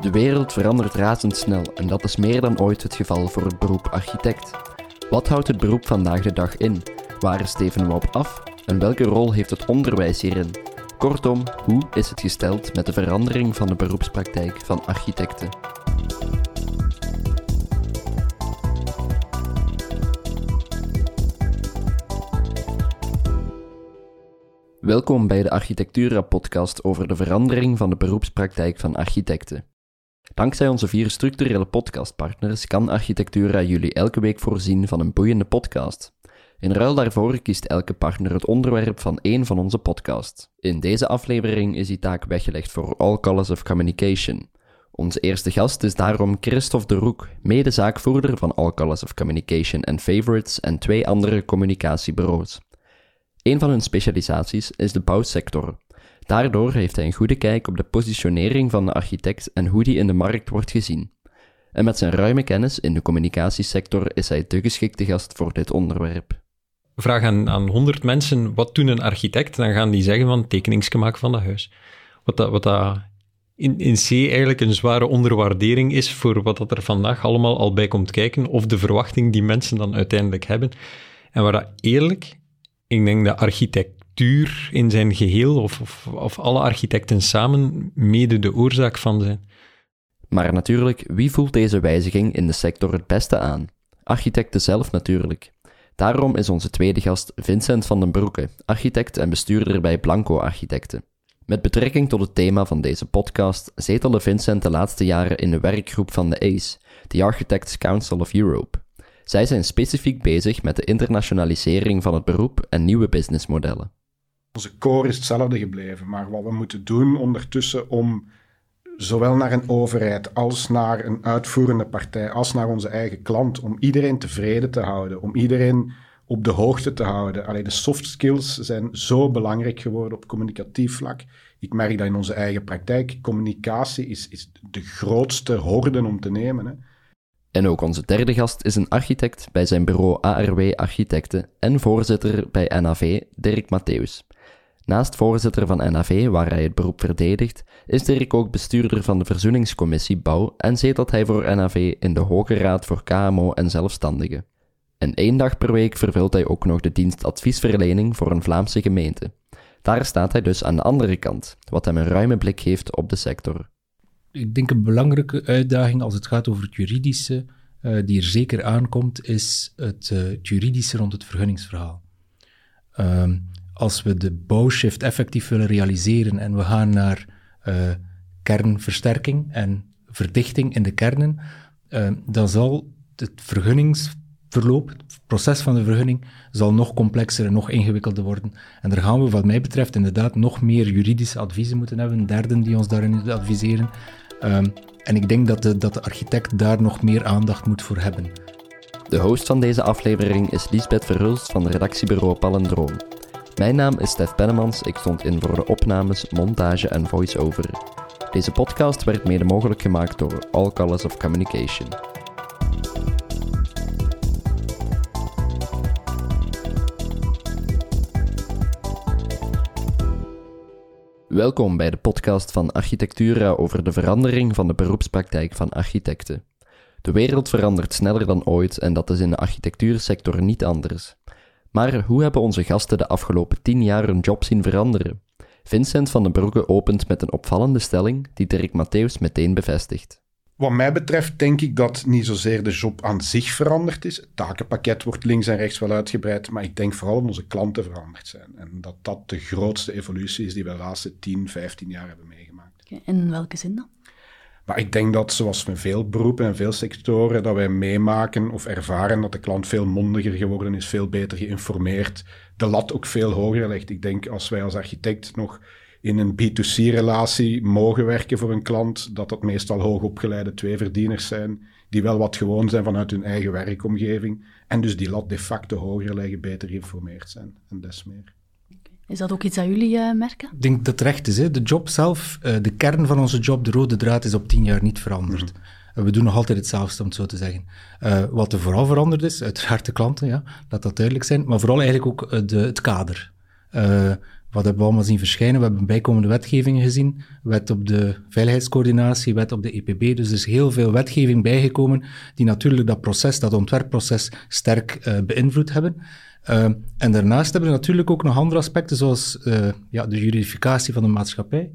De wereld verandert razendsnel en dat is meer dan ooit het geval voor het beroep architect. Wat houdt het beroep vandaag de dag in? Waar steven we op af? En welke rol heeft het onderwijs hierin? Kortom, hoe is het gesteld met de verandering van de beroepspraktijk van architecten? Welkom bij de Architectura-podcast over de verandering van de beroepspraktijk van architecten. Dankzij onze vier structurele podcastpartners kan Architectura jullie elke week voorzien van een boeiende podcast. In ruil daarvoor kiest elke partner het onderwerp van één van onze podcasts. In deze aflevering is die taak weggelegd voor All Colors of Communication. Onze eerste gast is daarom Christophe de Roek, mede-zaakvoerder van All Colors of Communication en Favorites en twee andere communicatiebureaus. Een van hun specialisaties is de bouwsector. Daardoor heeft hij een goede kijk op de positionering van de architect en hoe die in de markt wordt gezien. En met zijn ruime kennis in de communicatiesector is hij de geschikte gast voor dit onderwerp. Vraag aan, aan 100 mensen, wat doet een architect? Dan gaan die zeggen van tekeningsgemaak van dat huis. Wat dat, wat dat in, in C eigenlijk een zware onderwaardering is voor wat dat er vandaag allemaal al bij komt kijken, of de verwachting die mensen dan uiteindelijk hebben. En waar dat eerlijk ik denk dat architectuur in zijn geheel, of, of, of alle architecten samen, mede de oorzaak van zijn. Maar natuurlijk, wie voelt deze wijziging in de sector het beste aan? Architecten zelf natuurlijk. Daarom is onze tweede gast Vincent van den Broeke, architect en bestuurder bij Blanco Architecten. Met betrekking tot het thema van deze podcast zetelde Vincent de laatste jaren in de werkgroep van de ACE, the Architects Council of Europe. Zij zijn specifiek bezig met de internationalisering van het beroep en nieuwe businessmodellen. Onze core is hetzelfde gebleven, maar wat we moeten doen ondertussen om zowel naar een overheid als naar een uitvoerende partij, als naar onze eigen klant, om iedereen tevreden te houden, om iedereen op de hoogte te houden. Alleen de soft skills zijn zo belangrijk geworden op communicatief vlak. Ik merk dat in onze eigen praktijk. Communicatie is, is de grootste horde om te nemen. Hè. En ook onze derde gast is een architect bij zijn bureau ARW Architecten en voorzitter bij NAV, Dirk Matthews. Naast voorzitter van NAV, waar hij het beroep verdedigt, is Dirk ook bestuurder van de Verzoeningscommissie Bouw en zetelt hij voor NAV in de Hoge Raad voor KMO en Zelfstandigen. En één dag per week vervult hij ook nog de dienst adviesverlening voor een Vlaamse gemeente. Daar staat hij dus aan de andere kant, wat hem een ruime blik geeft op de sector ik denk een belangrijke uitdaging als het gaat over het juridische, uh, die er zeker aankomt, is het, het juridische rond het vergunningsverhaal. Uh, als we de bouwshift effectief willen realiseren en we gaan naar uh, kernversterking en verdichting in de kernen, dan zal het vergunnings verloop, het proces van de vergunning, zal nog complexer en nog ingewikkelder worden. En daar gaan we, wat mij betreft, inderdaad nog meer juridische adviezen moeten hebben, derden die ons daarin adviseren. Um, en ik denk dat de, dat de architect daar nog meer aandacht moet voor hebben. De host van deze aflevering is Lisbeth Verhulst van redactiebureau Palendroom. Mijn naam is Stef Pennemans, ik stond in voor de opnames, montage en voice-over. Deze podcast werd mede mogelijk gemaakt door All Colors of Communication. Welkom bij de podcast van Architectura over de verandering van de beroepspraktijk van architecten. De wereld verandert sneller dan ooit en dat is in de architectuursector niet anders. Maar hoe hebben onze gasten de afgelopen tien jaar hun job zien veranderen? Vincent van den Broeke opent met een opvallende stelling die Dirk Matthews meteen bevestigt. Wat mij betreft denk ik dat niet zozeer de job aan zich veranderd is. Het takenpakket wordt links en rechts wel uitgebreid, maar ik denk vooral dat onze klanten veranderd zijn. En dat dat de grootste evolutie is die we de laatste 10, 15 jaar hebben meegemaakt. Okay, in welke zin dan? Maar ik denk dat, zoals met veel beroepen en veel sectoren, dat wij meemaken of ervaren dat de klant veel mondiger geworden is, veel beter geïnformeerd, de lat ook veel hoger legt. Ik denk als wij als architect nog in een B2C-relatie mogen werken voor een klant, dat dat meestal hoogopgeleide tweeverdieners zijn, die wel wat gewoon zijn vanuit hun eigen werkomgeving, en dus die lat de facto hoger leggen, beter geïnformeerd zijn en des meer. Is dat ook iets dat jullie uh, merken? Ik denk dat het recht is. Hè. De job zelf, uh, de kern van onze job, de rode draad, is op tien jaar niet veranderd. Mm. we doen nog altijd hetzelfde, om het zo te zeggen. Uh, wat er vooral veranderd is, uiteraard de klanten, ja, laat dat duidelijk zijn, maar vooral eigenlijk ook de, het kader Wat hebben we allemaal zien verschijnen? We hebben bijkomende wetgevingen gezien. Wet op de veiligheidscoördinatie, wet op de EPB. Dus er is heel veel wetgeving bijgekomen die natuurlijk dat proces, dat ontwerpproces, sterk uh, beïnvloed hebben. Uh, en daarnaast hebben we natuurlijk ook nog andere aspecten, zoals uh, ja, de juridificatie van de maatschappij.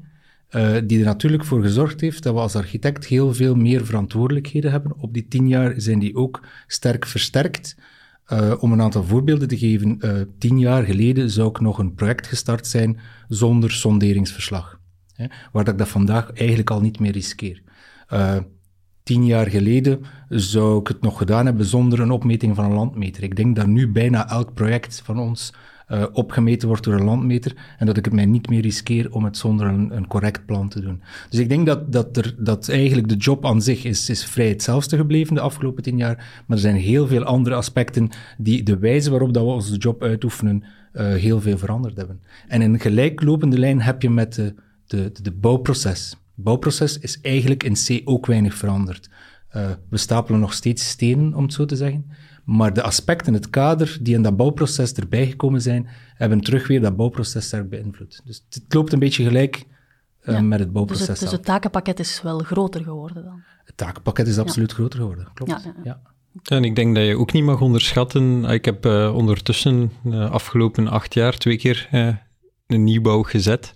Uh, die er natuurlijk voor gezorgd heeft dat we als architect heel veel meer verantwoordelijkheden hebben. Op die tien jaar zijn die ook sterk versterkt. Om een aantal voorbeelden te geven, tien jaar geleden zou ik nog een project gestart zijn zonder sonderingsverslag. Waar dat ik dat vandaag eigenlijk al niet meer riskeer. Tien jaar geleden zou ik het nog gedaan hebben zonder een opmeting van een landmeter. Ik denk dat nu bijna elk project van ons uh, opgemeten wordt door een landmeter en dat ik het mij niet meer riskeer om het zonder een, een correct plan te doen. Dus ik denk dat, dat, er, dat eigenlijk de job aan zich is, is vrij hetzelfde gebleven de afgelopen tien jaar, maar er zijn heel veel andere aspecten die de wijze waarop dat we onze job uitoefenen uh, heel veel veranderd hebben. En in een gelijklopende lijn heb je met de, de, de bouwproces. Het bouwproces is eigenlijk in C ook weinig veranderd. Uh, we stapelen nog steeds stenen, om het zo te zeggen. Maar de aspecten, het kader die in dat bouwproces erbij gekomen zijn, hebben terug weer dat bouwproces sterk beïnvloed. Dus het loopt een beetje gelijk uh, ja, met het bouwproces. Dus het, dus het, takenpakket is wel groter geworden dan? Het takenpakket is absoluut ja. groter geworden, klopt. Ja, ja, En ik denk dat je ook niet mag onderschatten. Ik heb uh, ondertussen de uh, afgelopen acht jaar twee keer uh, een nieuwbouw gezet.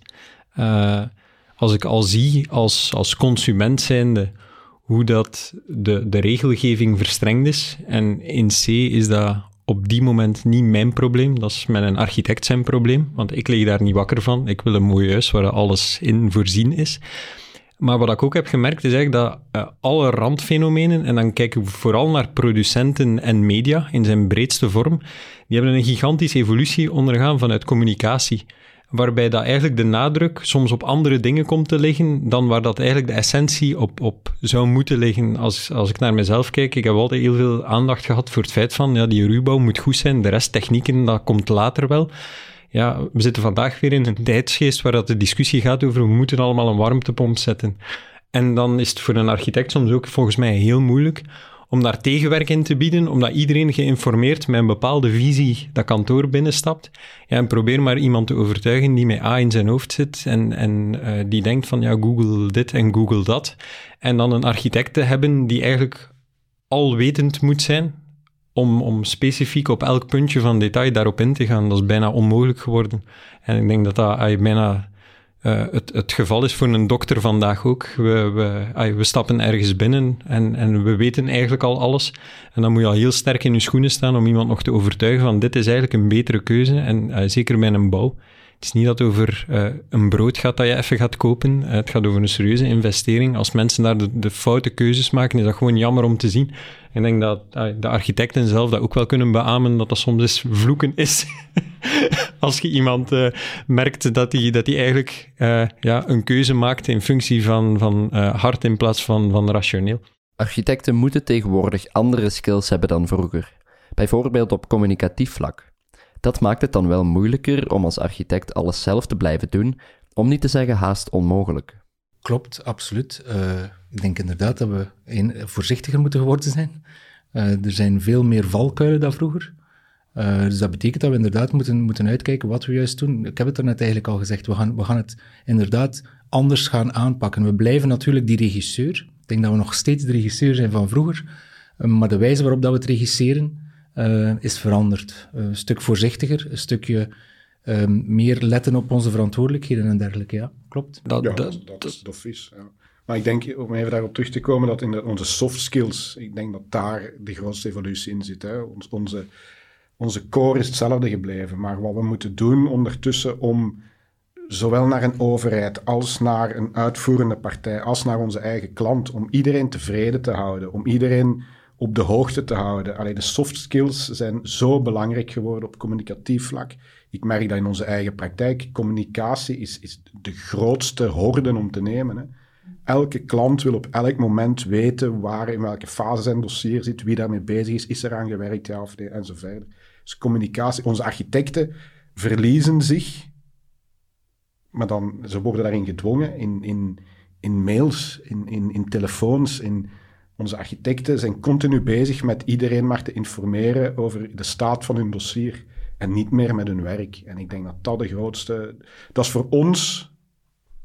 Als ik al zie als, als consument zijnde hoe dat de, de regelgeving verstrengd is. En in C is dat op die moment niet mijn probleem. Dat is met een architect zijn probleem, want ik lig daar niet wakker van. Ik wil een mooi huis waar alles in voorzien is. Maar wat ik ook heb gemerkt is eigenlijk dat uh, alle randfenomenen, en dan kijk ik vooral naar producenten en media in zijn breedste vorm, die hebben een gigantische evolutie ondergaan vanuit communicatie waarbij dat eigenlijk de nadruk soms op andere dingen komt te liggen dan waar dat eigenlijk de essentie op, op zou moeten liggen. Als, als ik naar mezelf kijk, ik heb altijd heel veel aandacht gehad voor het feit van, ja, die ruwbouw moet goed zijn, de rest technieken, dat komt later wel. Ja, we zitten vandaag weer in een tijdsgeest waar dat de discussie gaat over we moeten allemaal een warmtepomp zetten. En dan is het voor een architect soms ook volgens mij heel moeilijk om daar tegenwerk in te bieden, omdat iedereen geïnformeerd met een bepaalde visie dat kantoor binnenstapt. Ja, en probeer maar iemand te overtuigen die met A in zijn hoofd zit en, en uh, die denkt van ja, Google dit en Google dat. En dan een architect te hebben die eigenlijk alwetend moet zijn, om, om specifiek op elk puntje van detail daarop in te gaan. Dat is bijna onmogelijk geworden. En ik denk dat dat bijna uh, het, het geval is voor een dokter vandaag ook. We, we, we stappen ergens binnen en, en we weten eigenlijk al alles. En dan moet je al heel sterk in je schoenen staan om iemand nog te overtuigen van dit is eigenlijk een betere keuze. En uh, zeker bij een bouw. Het is niet dat het over uh, een brood gaat dat je even gaat kopen. het gaat over een serieuze investering. Als mensen daar de, foute keuzes maken, is dat gewoon jammer om te zien. Ik denk dat de architecten zelf dat ook wel kunnen beamen, dat dat soms eens vloeken is. Als je iemand uh, merkt dat hij dat eigenlijk uh, ja, een keuze maakt in functie van, van hart in plaats van, van rationeel. Architecten moeten tegenwoordig andere skills hebben dan vroeger. Bijvoorbeeld op communicatief vlak. Dat maakt het dan wel moeilijker om als architect alles zelf te blijven doen, om niet te zeggen haast onmogelijk. Klopt, absoluut. Uh, ik denk inderdaad dat we voorzichtiger moeten geworden zijn. Uh, er zijn veel meer valkuilen dan vroeger. Uh, dus dat betekent dat we inderdaad moeten, moeten uitkijken wat we juist doen. Ik heb het er net eigenlijk al gezegd, we gaan, we gaan het inderdaad anders gaan aanpakken. We blijven natuurlijk die regisseur. Ik denk dat we nog steeds de regisseur zijn van vroeger. maar de wijze waarop dat we het regisseren, uh, is veranderd. Uh, een stuk voorzichtiger, een stukje um, meer letten op onze verantwoordelijkheden en dergelijke. Ja, klopt. Dat, ja, dat, dat, is dof is. Ja. Maar ik denk, om even daarop terug te komen, dat in de, onze soft skills, ik denk dat daar de grootste evolutie in zit. Hè. Ons, onze, onze core is hetzelfde gebleven, maar wat we moeten doen ondertussen om zowel naar een overheid als naar een uitvoerende partij, als naar onze eigen klant, om iedereen tevreden te houden, om iedereen op de hoogte te houden. Alleen de soft skills zijn zo belangrijk geworden op communicatief vlak. Ik merk dat in onze eigen praktijk. Communicatie is, is de grootste horde om te nemen. Hè. Elke klant wil op elk moment weten waar, in welke fase zijn dossier zit, wie daarmee bezig is, is er aan gewerkt, ja of nee, en zo verder. Dus communicatie, onze architecten verliezen zich, maar dan, ze worden daarin gedwongen, in, in, in mails, in, in, in telefoons, in onze architecten zijn continu bezig met iedereen maar te informeren over de staat van hun dossier. en niet meer met hun werk. En ik denk dat dat de grootste, dat is voor ons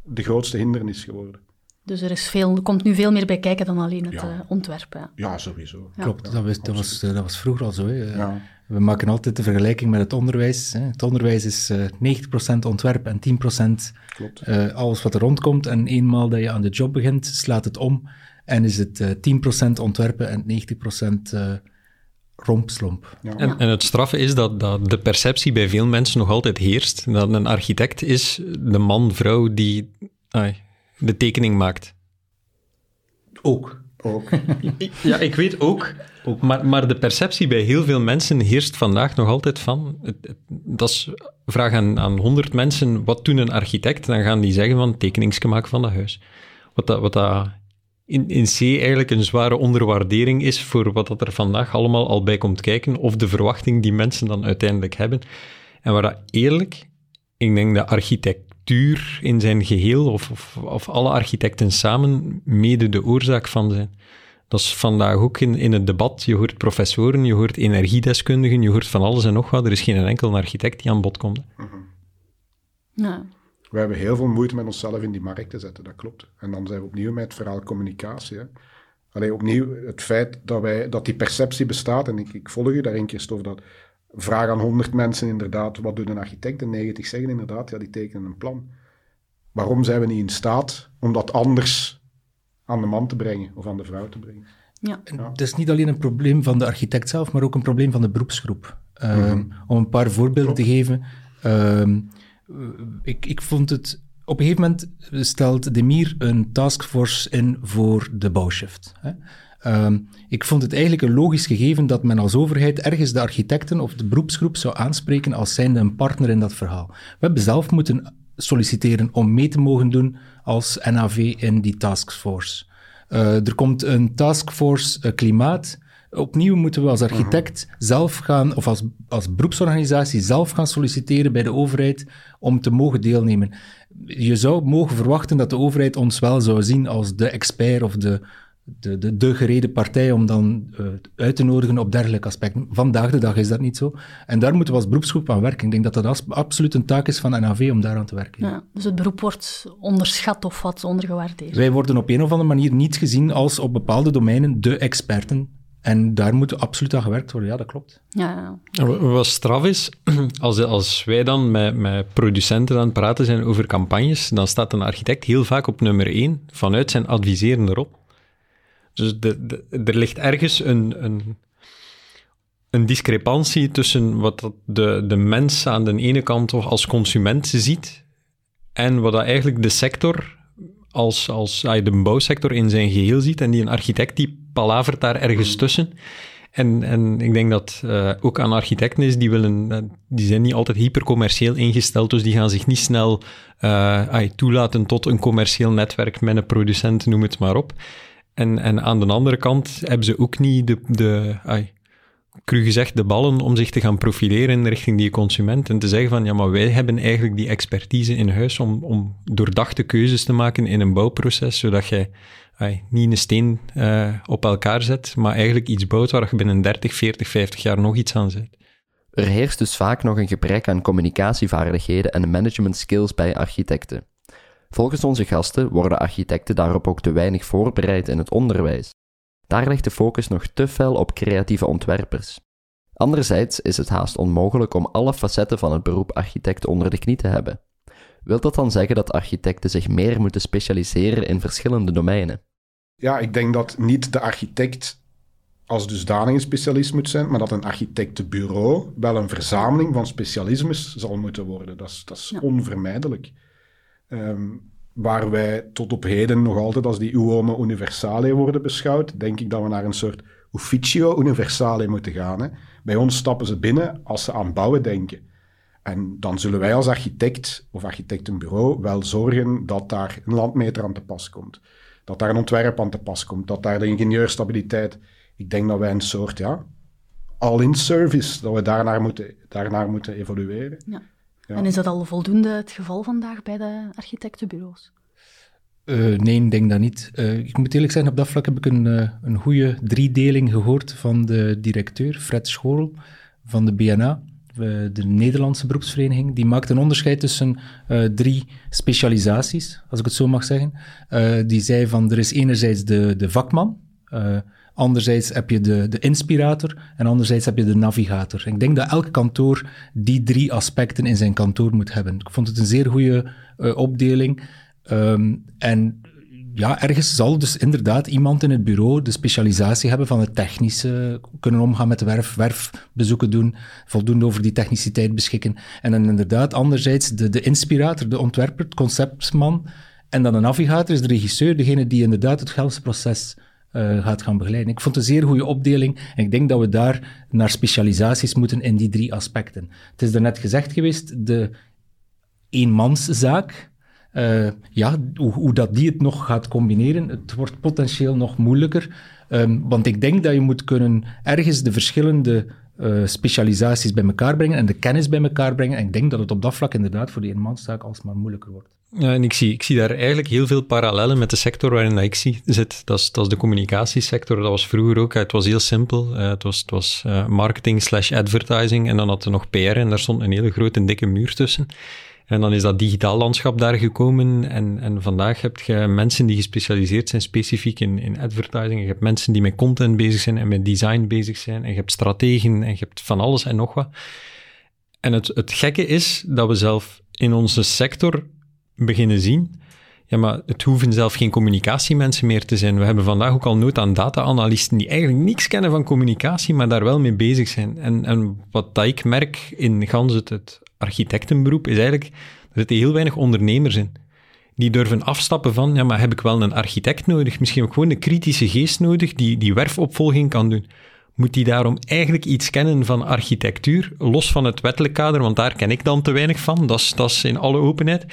de grootste hindernis geworden. Dus er, is veel, er komt nu veel meer bij kijken dan alleen het Ja. uh, ontwerpen. Ja. Ja, sowieso. Ja. Klopt, dat was, dat, was, dat was vroeger al zo. Hè. Ja. We maken altijd de vergelijking met het onderwijs. Hè. Het onderwijs is uh, 90% ontwerp en 10% Klopt. uh, alles wat er rondkomt. En eenmaal dat je aan de job begint, slaat het om. En is het uh, 10% ontwerpen en 90% uh, rompslomp. Ja. En, en het straffe is dat, dat de perceptie bij veel mensen nog altijd heerst. Dat een architect is de man, vrouw die ai, de tekening maakt. Ook. Ook. Ja, ik weet ook. ook. Maar, maar de perceptie bij heel veel mensen heerst vandaag nog altijd van... Het, het, dat is, vraag aan, aan 100 mensen, wat doet een architect? Dan gaan die zeggen van tekeningske maken van dat huis. Wat dat, wat dat in, in C eigenlijk een zware onderwaardering is voor wat dat er vandaag allemaal al bij komt kijken, of de verwachting die mensen dan uiteindelijk hebben. En waar dat eerlijk, ik denk de architectuur in zijn geheel, of, of, alle architecten samen, mede de oorzaak van zijn. Dat is vandaag ook in, in het debat. Je hoort professoren, je hoort energiedeskundigen, je hoort van alles en nog wat. Er is geen enkel architect die aan bod komt. Ja. We hebben heel veel moeite met onszelf in die markt te zetten, dat klopt. En dan zijn we opnieuw met het verhaal communicatie. Hè. Alleen opnieuw het feit dat, wij, dat die perceptie bestaat, en ik, ik volg u daarin, Christophe, dat vraag aan 100 mensen inderdaad, wat doet een architect? En 90 zeggen inderdaad, ja, die tekenen een plan. Waarom zijn we niet in staat om dat anders aan de man te brengen of aan de vrouw te brengen? Ja. Ja. Het is niet alleen een probleem van de architect zelf, maar ook een probleem van de beroepsgroep. Um, mm-hmm. Om een paar voorbeelden Klopt. te geven. Um, ik, ik vond het... Op een gegeven moment stelt Demir een taskforce in voor de bouwshift. Hè. Um, ik vond het eigenlijk een logisch gegeven dat men als overheid ergens de architecten of de beroepsgroep zou aanspreken als zijnde een partner in dat verhaal. We hebben zelf moeten solliciteren om mee te mogen doen als NAV in die taskforce. Uh, er komt een taskforce uh, klimaat. Opnieuw moeten we als architect uh-huh. zelf gaan, of als, als beroepsorganisatie zelf gaan solliciteren bij de overheid om te mogen deelnemen. Je zou mogen verwachten dat de overheid ons wel zou zien als de expert of de, de, de, de gereden partij om dan uh, uit te nodigen op dergelijke aspecten. Vandaag de dag is dat niet zo. En daar moeten we als beroepsgroep aan werken. Ik denk dat dat as, absoluut een taak is van NAV om daaraan te werken. Ja, dus het beroep wordt onderschat of wat ondergewaardeerd. Wij worden op een of andere manier niet gezien als op bepaalde domeinen de experten. En daar moet absoluut aan gewerkt worden, ja, dat klopt. Ja, ja. Wat straf is, als, als wij dan met, met producenten aan het praten zijn over campagnes, dan staat een architect heel vaak op nummer één vanuit zijn adviserende rol. Dus de, de, er ligt ergens een, een, een discrepantie tussen wat de, de mens aan de ene kant toch als consument ziet en wat dat eigenlijk de sector als, als de bouwsector in zijn geheel ziet en die een architect die palavert daar ergens tussen. En, en ik denk dat uh, ook aan architecten is, die, willen, uh, die zijn niet altijd hypercommercieel ingesteld, dus die gaan zich niet snel uh, toelaten tot een commercieel netwerk met een producent, noem het maar op. En, en aan de andere kant hebben ze ook niet de, de cru gezegd, de ballen om zich te gaan profileren richting die consument en te zeggen van, ja, maar wij hebben eigenlijk die expertise in huis om, om doordachte keuzes te maken in een bouwproces, zodat jij niet een steen uh, op elkaar zet, maar eigenlijk iets bouwt waar je binnen 30, 40, 50 jaar nog iets aan zet. Er heerst dus vaak nog een gebrek aan communicatievaardigheden en management skills bij architecten. Volgens onze gasten worden architecten daarop ook te weinig voorbereid in het onderwijs. Daar ligt de focus nog te fel op creatieve ontwerpers. Anderzijds is het haast onmogelijk om alle facetten van het beroep architect onder de knie te hebben. Wilt dat dan zeggen dat architecten zich meer moeten specialiseren in verschillende domeinen? Ja, ik denk dat niet de architect als dusdanig een specialist moet zijn, maar dat een architectenbureau wel een verzameling van specialismes zal moeten worden. Dat is, dat is ja. onvermijdelijk. Um, waar wij tot op heden nog altijd als die uomo universale worden beschouwd, denk ik dat we naar een soort ufficio universale moeten gaan. Hè. Bij ons stappen ze binnen als ze aan bouwen denken. En dan zullen wij als architect of architectenbureau wel zorgen dat daar een landmeter aan te pas komt. Dat daar een ontwerp aan te pas komt. Dat daar de ingenieurstabiliteit... Ik denk dat wij een soort, ja, all-in service, dat we daarnaar moeten, daarnaar moeten evolueren. Ja. Ja. En is dat al voldoende het geval vandaag bij de architectenbureaus? Uh, nee, ik denk dat niet. Uh, ik moet eerlijk zijn, op dat vlak heb ik een, uh, een goede driedeling gehoord van de directeur, Fred Schorl, van de BNA, de Nederlandse beroepsvereniging, die maakt een onderscheid tussen uh, drie specialisaties, als ik het zo mag zeggen. Uh, die zei van, er is enerzijds de, de vakman, anderzijds heb je de, de inspirator en anderzijds heb je de navigator. Ik denk dat elk kantoor die drie aspecten in zijn kantoor moet hebben. Ik vond het een zeer goede opdeling. Um, en ja, ergens zal dus inderdaad iemand in het bureau de specialisatie hebben van het technische, kunnen omgaan met de werf, werfbezoeken doen, voldoende over die techniciteit beschikken. En dan inderdaad anderzijds de, de inspirator, de ontwerper, het conceptman. En dan de navigator is de regisseur, degene die inderdaad het hele proces uh, gaat gaan begeleiden. Ik vond het een zeer goede opdeling en ik denk dat we daar naar specialisaties moeten in die drie aspecten. Het is daarnet gezegd geweest, de eenmanszaak, uh, ja, hoe, dat die het nog gaat combineren, het wordt potentieel nog moeilijker. Um, want ik denk dat je moet kunnen ergens de verschillende uh, specialisaties bij elkaar brengen en de kennis bij elkaar brengen. En ik denk dat het op dat vlak inderdaad voor die eenmanszaak alsmaar moeilijker wordt. Ja, en ik zie, ik zie daar eigenlijk heel veel parallellen met de sector waarin ik zie, zit. Dat is, dat de communicatiesector. Dat was vroeger ook. Het was heel simpel. Het was, het was uh, marketing slash advertising en dan had je nog PR en daar stond een hele grote dikke muur tussen. En dan is dat digitaal landschap daar gekomen. En, en vandaag heb je mensen die gespecialiseerd zijn specifiek in, in advertising. Je hebt mensen die met content bezig zijn en met design bezig zijn. En je hebt strategen en je hebt van alles en nog wat. En het, het gekke is dat we zelf in onze sector beginnen zien. Ja, maar het hoeven zelf geen communicatiemensen meer te zijn. We hebben vandaag ook al nood aan data-analysten die eigenlijk niks kennen van communicatie, maar daar wel mee bezig zijn. En, en wat dat ik merk in gans het, het architectenberoep is eigenlijk, er zitten heel weinig ondernemers in. Die durven afstappen van, ja, maar heb ik wel een architect nodig? Misschien ook gewoon een kritische geest nodig die die werfopvolging kan doen. Moet die daarom eigenlijk iets kennen van architectuur, los van het wettelijk kader, want daar ken ik dan te weinig van. Dat is, in alle openheid.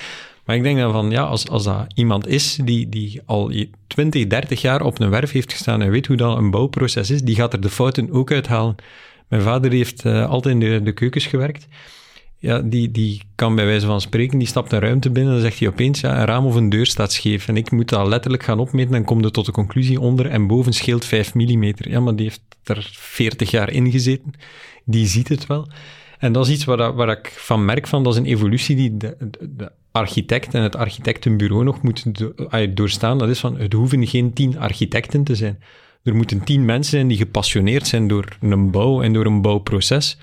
Maar ik denk dan van, ja, als, als dat iemand is die, die al 20, 30 jaar op een werf heeft gestaan en weet hoe dat een bouwproces is, die gaat er de fouten ook uithalen. Mijn vader heeft uh, altijd in de, de keukens gewerkt ja, die, die kan bij wijze van spreken, die stapt een ruimte binnen en dan zegt hij opeens, ja, een raam of een deur staat scheef. En ik moet dat letterlijk gaan opmeten en kom er tot de conclusie onder en boven scheelt 5 mm. Ja, maar die heeft er 40 jaar in gezeten. Die ziet het wel. En dat is iets waar, waar ik van merk van, dat is een evolutie die de, de architect en het architectenbureau nog moet doorstaan. Dat is van, het hoeven geen tien architecten te zijn. Er moeten tien mensen zijn die gepassioneerd zijn door een bouw en door een bouwproces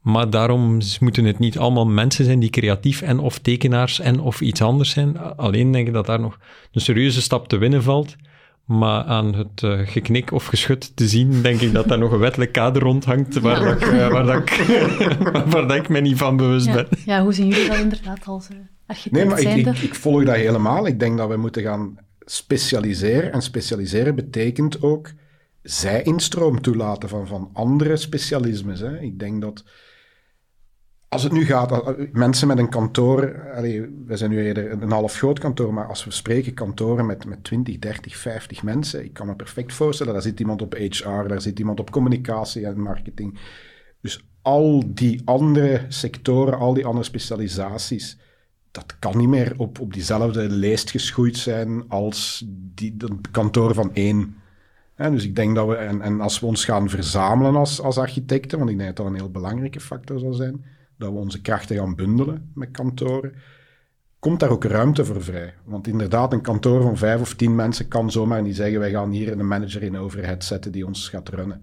maar daarom moeten het niet allemaal mensen zijn die creatief en of tekenaars en of iets anders zijn. Alleen denk ik dat daar nog een serieuze stap te winnen valt. Maar aan het uh, geknik of geschut te zien, denk ik dat daar nog een wettelijk kader rondhangt waar, dat, ik, uh, waar, dat, ik, waar dat ik me niet van bewust ja. ben. Ja, hoe zien jullie dat inderdaad als uh, architect Nee, maar ik, ik, ik, volg dat helemaal. Ik denk dat we moeten gaan specialiseren. En specialiseren betekent ook zij-instroom toelaten van, van andere specialismes. Hè. Ik denk dat als het nu gaat, mensen met een kantoor, allee, we zijn nu eerder een half groot kantoor, maar als we spreken kantoren met, met 20, 30, 50 mensen, ik kan me perfect voorstellen, daar zit iemand op HR, daar zit iemand op communicatie en marketing. Dus al die andere sectoren, al die andere specialisaties, dat kan niet meer op, op diezelfde lijst geschoeid zijn als die, kantoor van één. dus ik denk dat we, en, en als we ons gaan verzamelen als, als architecten, want ik denk dat dat een heel belangrijke factor zal zijn, dat we onze krachten gaan bundelen met kantoren, komt daar ook ruimte voor vrij. Want inderdaad, een kantoor van vijf of tien mensen kan zomaar niet zeggen, wij gaan hier een manager in overhead zetten die ons gaat runnen.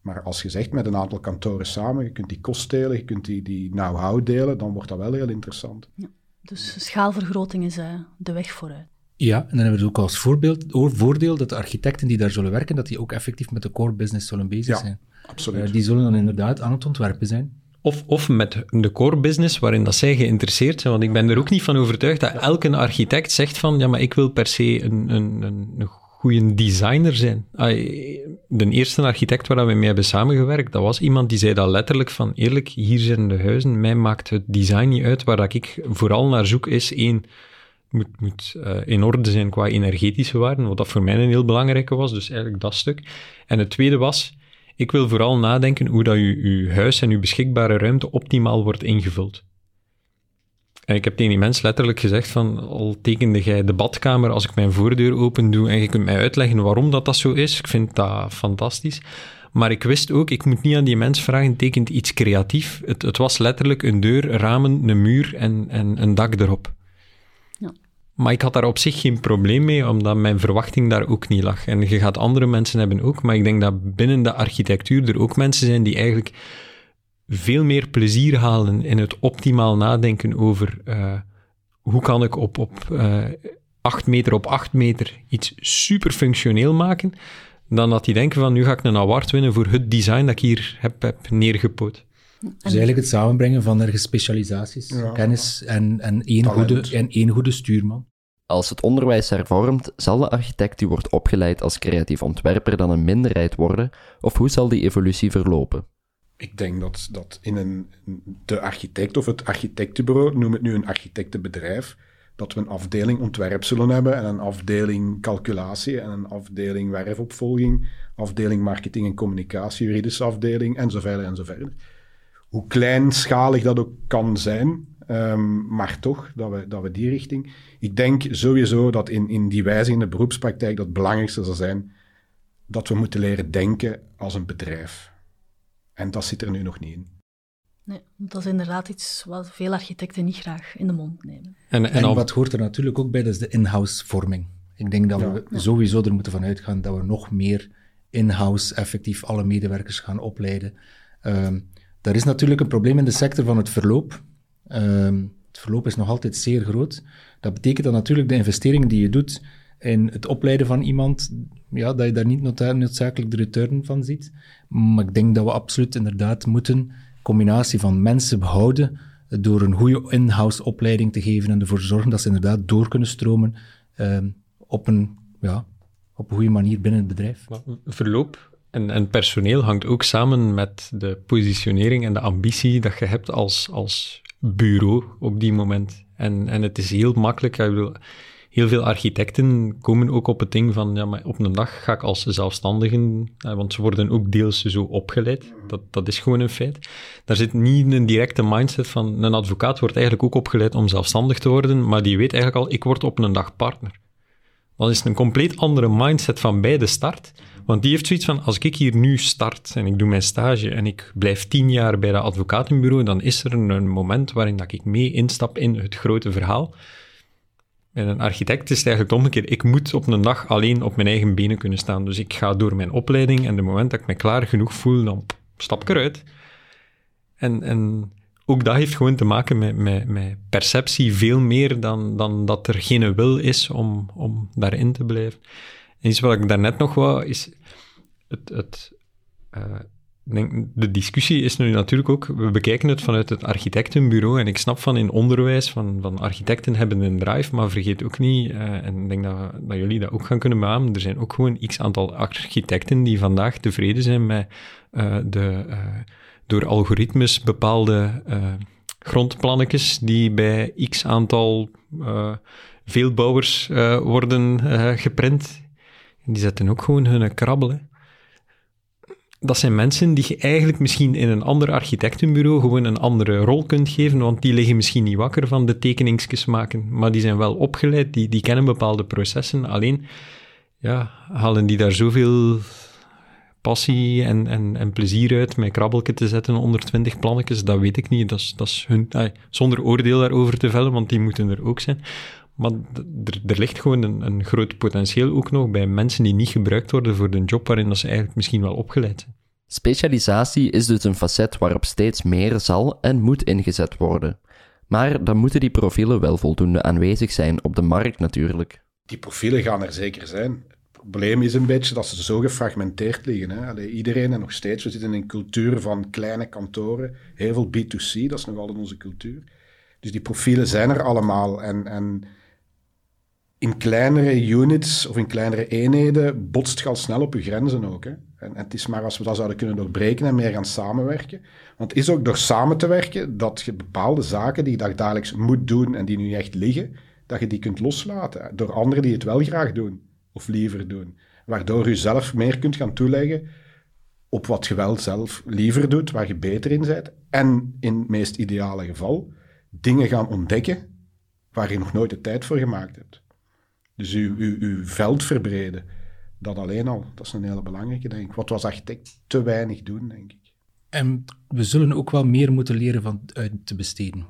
Maar als je zegt met een aantal kantoren samen, je kunt die kost delen, je kunt die, die know-how delen, dan wordt dat wel heel interessant. Ja, dus schaalvergroting is uh, de weg vooruit. Ja, en dan hebben we het ook als voorbeeld, voordeel dat de architecten die daar zullen werken, dat die ook effectief met de core business zullen bezig ja, zijn. Absoluut. Uh, die zullen dan inderdaad aan het ontwerpen zijn. Of, of met de core business waarin dat zij geïnteresseerd zijn. Want ik ben er ook niet van overtuigd dat elke architect zegt van, ja, maar ik wil per se een, een, een, een goede designer zijn. De eerste architect waar we mee hebben samengewerkt, dat was iemand die zei dat letterlijk van, eerlijk, hier zijn de huizen, mij maakt het design niet uit. Waar dat ik vooral naar zoek is, één, moet, moet uh, in orde zijn qua energetische waarden, wat dat voor mij een heel belangrijke was, dus eigenlijk dat stuk. En het tweede was, ik wil vooral nadenken hoe dat uw, uw huis en uw beschikbare ruimte optimaal wordt ingevuld. En ik heb tegen die mens letterlijk gezegd van, al tekende jij de badkamer als ik mijn voordeur open doe en je kunt mij uitleggen waarom dat, dat zo is, ik vind dat fantastisch. Maar ik wist ook, ik moet niet aan die mens vragen, tekent iets creatief. Het, het was letterlijk een deur, ramen, een muur en, en een dak erop. Maar ik had daar op zich geen probleem mee, omdat mijn verwachting daar ook niet lag. En je gaat andere mensen hebben ook, maar ik denk dat binnen de architectuur er ook mensen zijn die eigenlijk veel meer plezier halen in het optimaal nadenken over uh, hoe kan ik op, op uh, 8 meter op 8 meter iets super functioneel maken, dan dat die denken van nu ga ik een award winnen voor het design dat ik hier heb, heb neergepoot. Dus eigenlijk het samenbrengen van ergens specialisaties, ja. kennis en, en, één goede, en één goede stuurman. Als het onderwijs hervormt, zal de architect die wordt opgeleid als creatief ontwerper dan een minderheid worden, of hoe zal die evolutie verlopen? Ik denk dat, dat in een, de architect of het architectenbureau, noem het nu een architectenbedrijf, dat we een afdeling ontwerp zullen hebben en een afdeling calculatie en een afdeling werfopvolging, afdeling marketing en communicatie, juridische afdeling en zo en zo verder. Hoe kleinschalig dat ook kan zijn, um, maar toch dat we, dat we die richting. Ik denk sowieso dat in, in die wijze in de beroepspraktijk dat het belangrijkste zal zijn dat we moeten leren denken als een bedrijf. En dat zit er nu nog niet in. Nee, dat is inderdaad iets wat veel architecten niet graag in de mond nemen. En, en, en wat hoort er natuurlijk ook bij, dat is de in-house vorming. Ik denk dat we sowieso er moeten van uitgaan dat we nog meer in-house effectief alle medewerkers gaan opleiden. Um, er is natuurlijk een probleem in de sector van het verloop. Um, het verloop is nog altijd zeer groot. Dat betekent dat natuurlijk de investeringen die je doet in het opleiden van iemand, ja, dat je daar niet noodzakelijk de return van ziet. Maar ik denk dat we absoluut inderdaad moeten combinatie van mensen behouden door een goede in-house opleiding te geven en ervoor zorgen dat ze inderdaad door kunnen stromen uh, op, een, ja, op een goede manier binnen het bedrijf. Verloop en, en, personeel hangt ook samen met de positionering en de ambitie dat je hebt als, als bureau op die moment. En, en het is heel makkelijk. Ik bedoel, heel veel architecten komen ook op het ding van, ja, maar op een dag ga ik als zelfstandigen, want ze worden ook deels zo opgeleid. Dat, dat is gewoon een feit. Daar zit niet een directe mindset van, een advocaat wordt eigenlijk ook opgeleid om zelfstandig te worden, maar die weet eigenlijk al, ik word op een dag partner. Dan is het een compleet andere mindset van bij de start. Want die heeft zoiets van, als ik hier nu start en ik doe mijn stage en ik blijf tien jaar bij dat advocatenbureau, dan is er een moment waarin dat ik mee instap in het grote verhaal. En een architect is het eigenlijk omgekeerd. Ik moet op een dag alleen op mijn eigen benen kunnen staan. Dus ik ga door mijn opleiding en de moment dat ik me klaar genoeg voel, dan stap ik eruit. En, en ook dat heeft gewoon te maken met, met, met perceptie veel meer dan, dan dat er geen wil is om, om daarin te blijven. En iets wat ik daarnet nog wou, is het, het uh, denk, de discussie is nu natuurlijk ook, we bekijken het vanuit het architectenbureau en ik snap van in onderwijs, van, van architecten hebben een drive, maar vergeet ook niet, uh, en ik denk dat, dat jullie dat ook gaan kunnen beamen, er zijn ook gewoon x aantal architecten die vandaag tevreden zijn met uh, de door algoritmes bepaalde grondplannetjes die bij x aantal veelbouwers worden geprint. Die zetten ook gewoon hun krabbelen dat zijn mensen die je eigenlijk misschien in een ander architectenbureau gewoon een andere rol kunt geven, want die liggen misschien niet wakker van de tekeningsjes maken, maar die zijn wel opgeleid, die, die kennen bepaalde processen. Alleen, ja, halen die daar zoveel passie en, en, en plezier uit met krabbelken te zetten onder twintig plannetjes, dat weet ik niet. Dat is, dat is hun, zonder oordeel daarover te vellen, want die moeten er ook zijn. Maar er, er ligt gewoon een, een groot potentieel ook nog bij mensen die niet gebruikt worden voor de job waarin dat ze eigenlijk misschien wel opgeleid zijn. Specialisatie is dus een facet waarop steeds meer zal en moet ingezet worden. Maar dan moeten die profielen wel voldoende aanwezig zijn op de markt natuurlijk. Die profielen gaan er zeker zijn. Probleem is een beetje dat ze zo gefragmenteerd liggen. Hè? Iedereen en nog steeds, we zitten in een cultuur van kleine kantoren, heel veel B2C, dat is nog altijd onze cultuur. Dus die profielen zijn er allemaal en, en in kleinere units of in kleinere eenheden botst je al snel op je grenzen ook. Hè? En, het is maar als we dat zouden kunnen doorbreken en meer gaan samenwerken. Want het is ook door samen te werken dat je bepaalde zaken die je dagelijks moet doen en die nu echt liggen, dat je die kunt loslaten door anderen die het wel graag doen of liever doen. Waardoor je zelf meer kunt gaan toeleggen op wat je wel zelf liever doet, waar je beter in bent. En in het meest ideale geval dingen gaan ontdekken waar je nog nooit de tijd voor gemaakt hebt. Dus uw, uw veld verbreden. Dat alleen al, dat is een hele belangrijke, denk ik. Wat was architect te weinig doen, denk ik. En we zullen ook wel meer moeten leren van uit te besteden.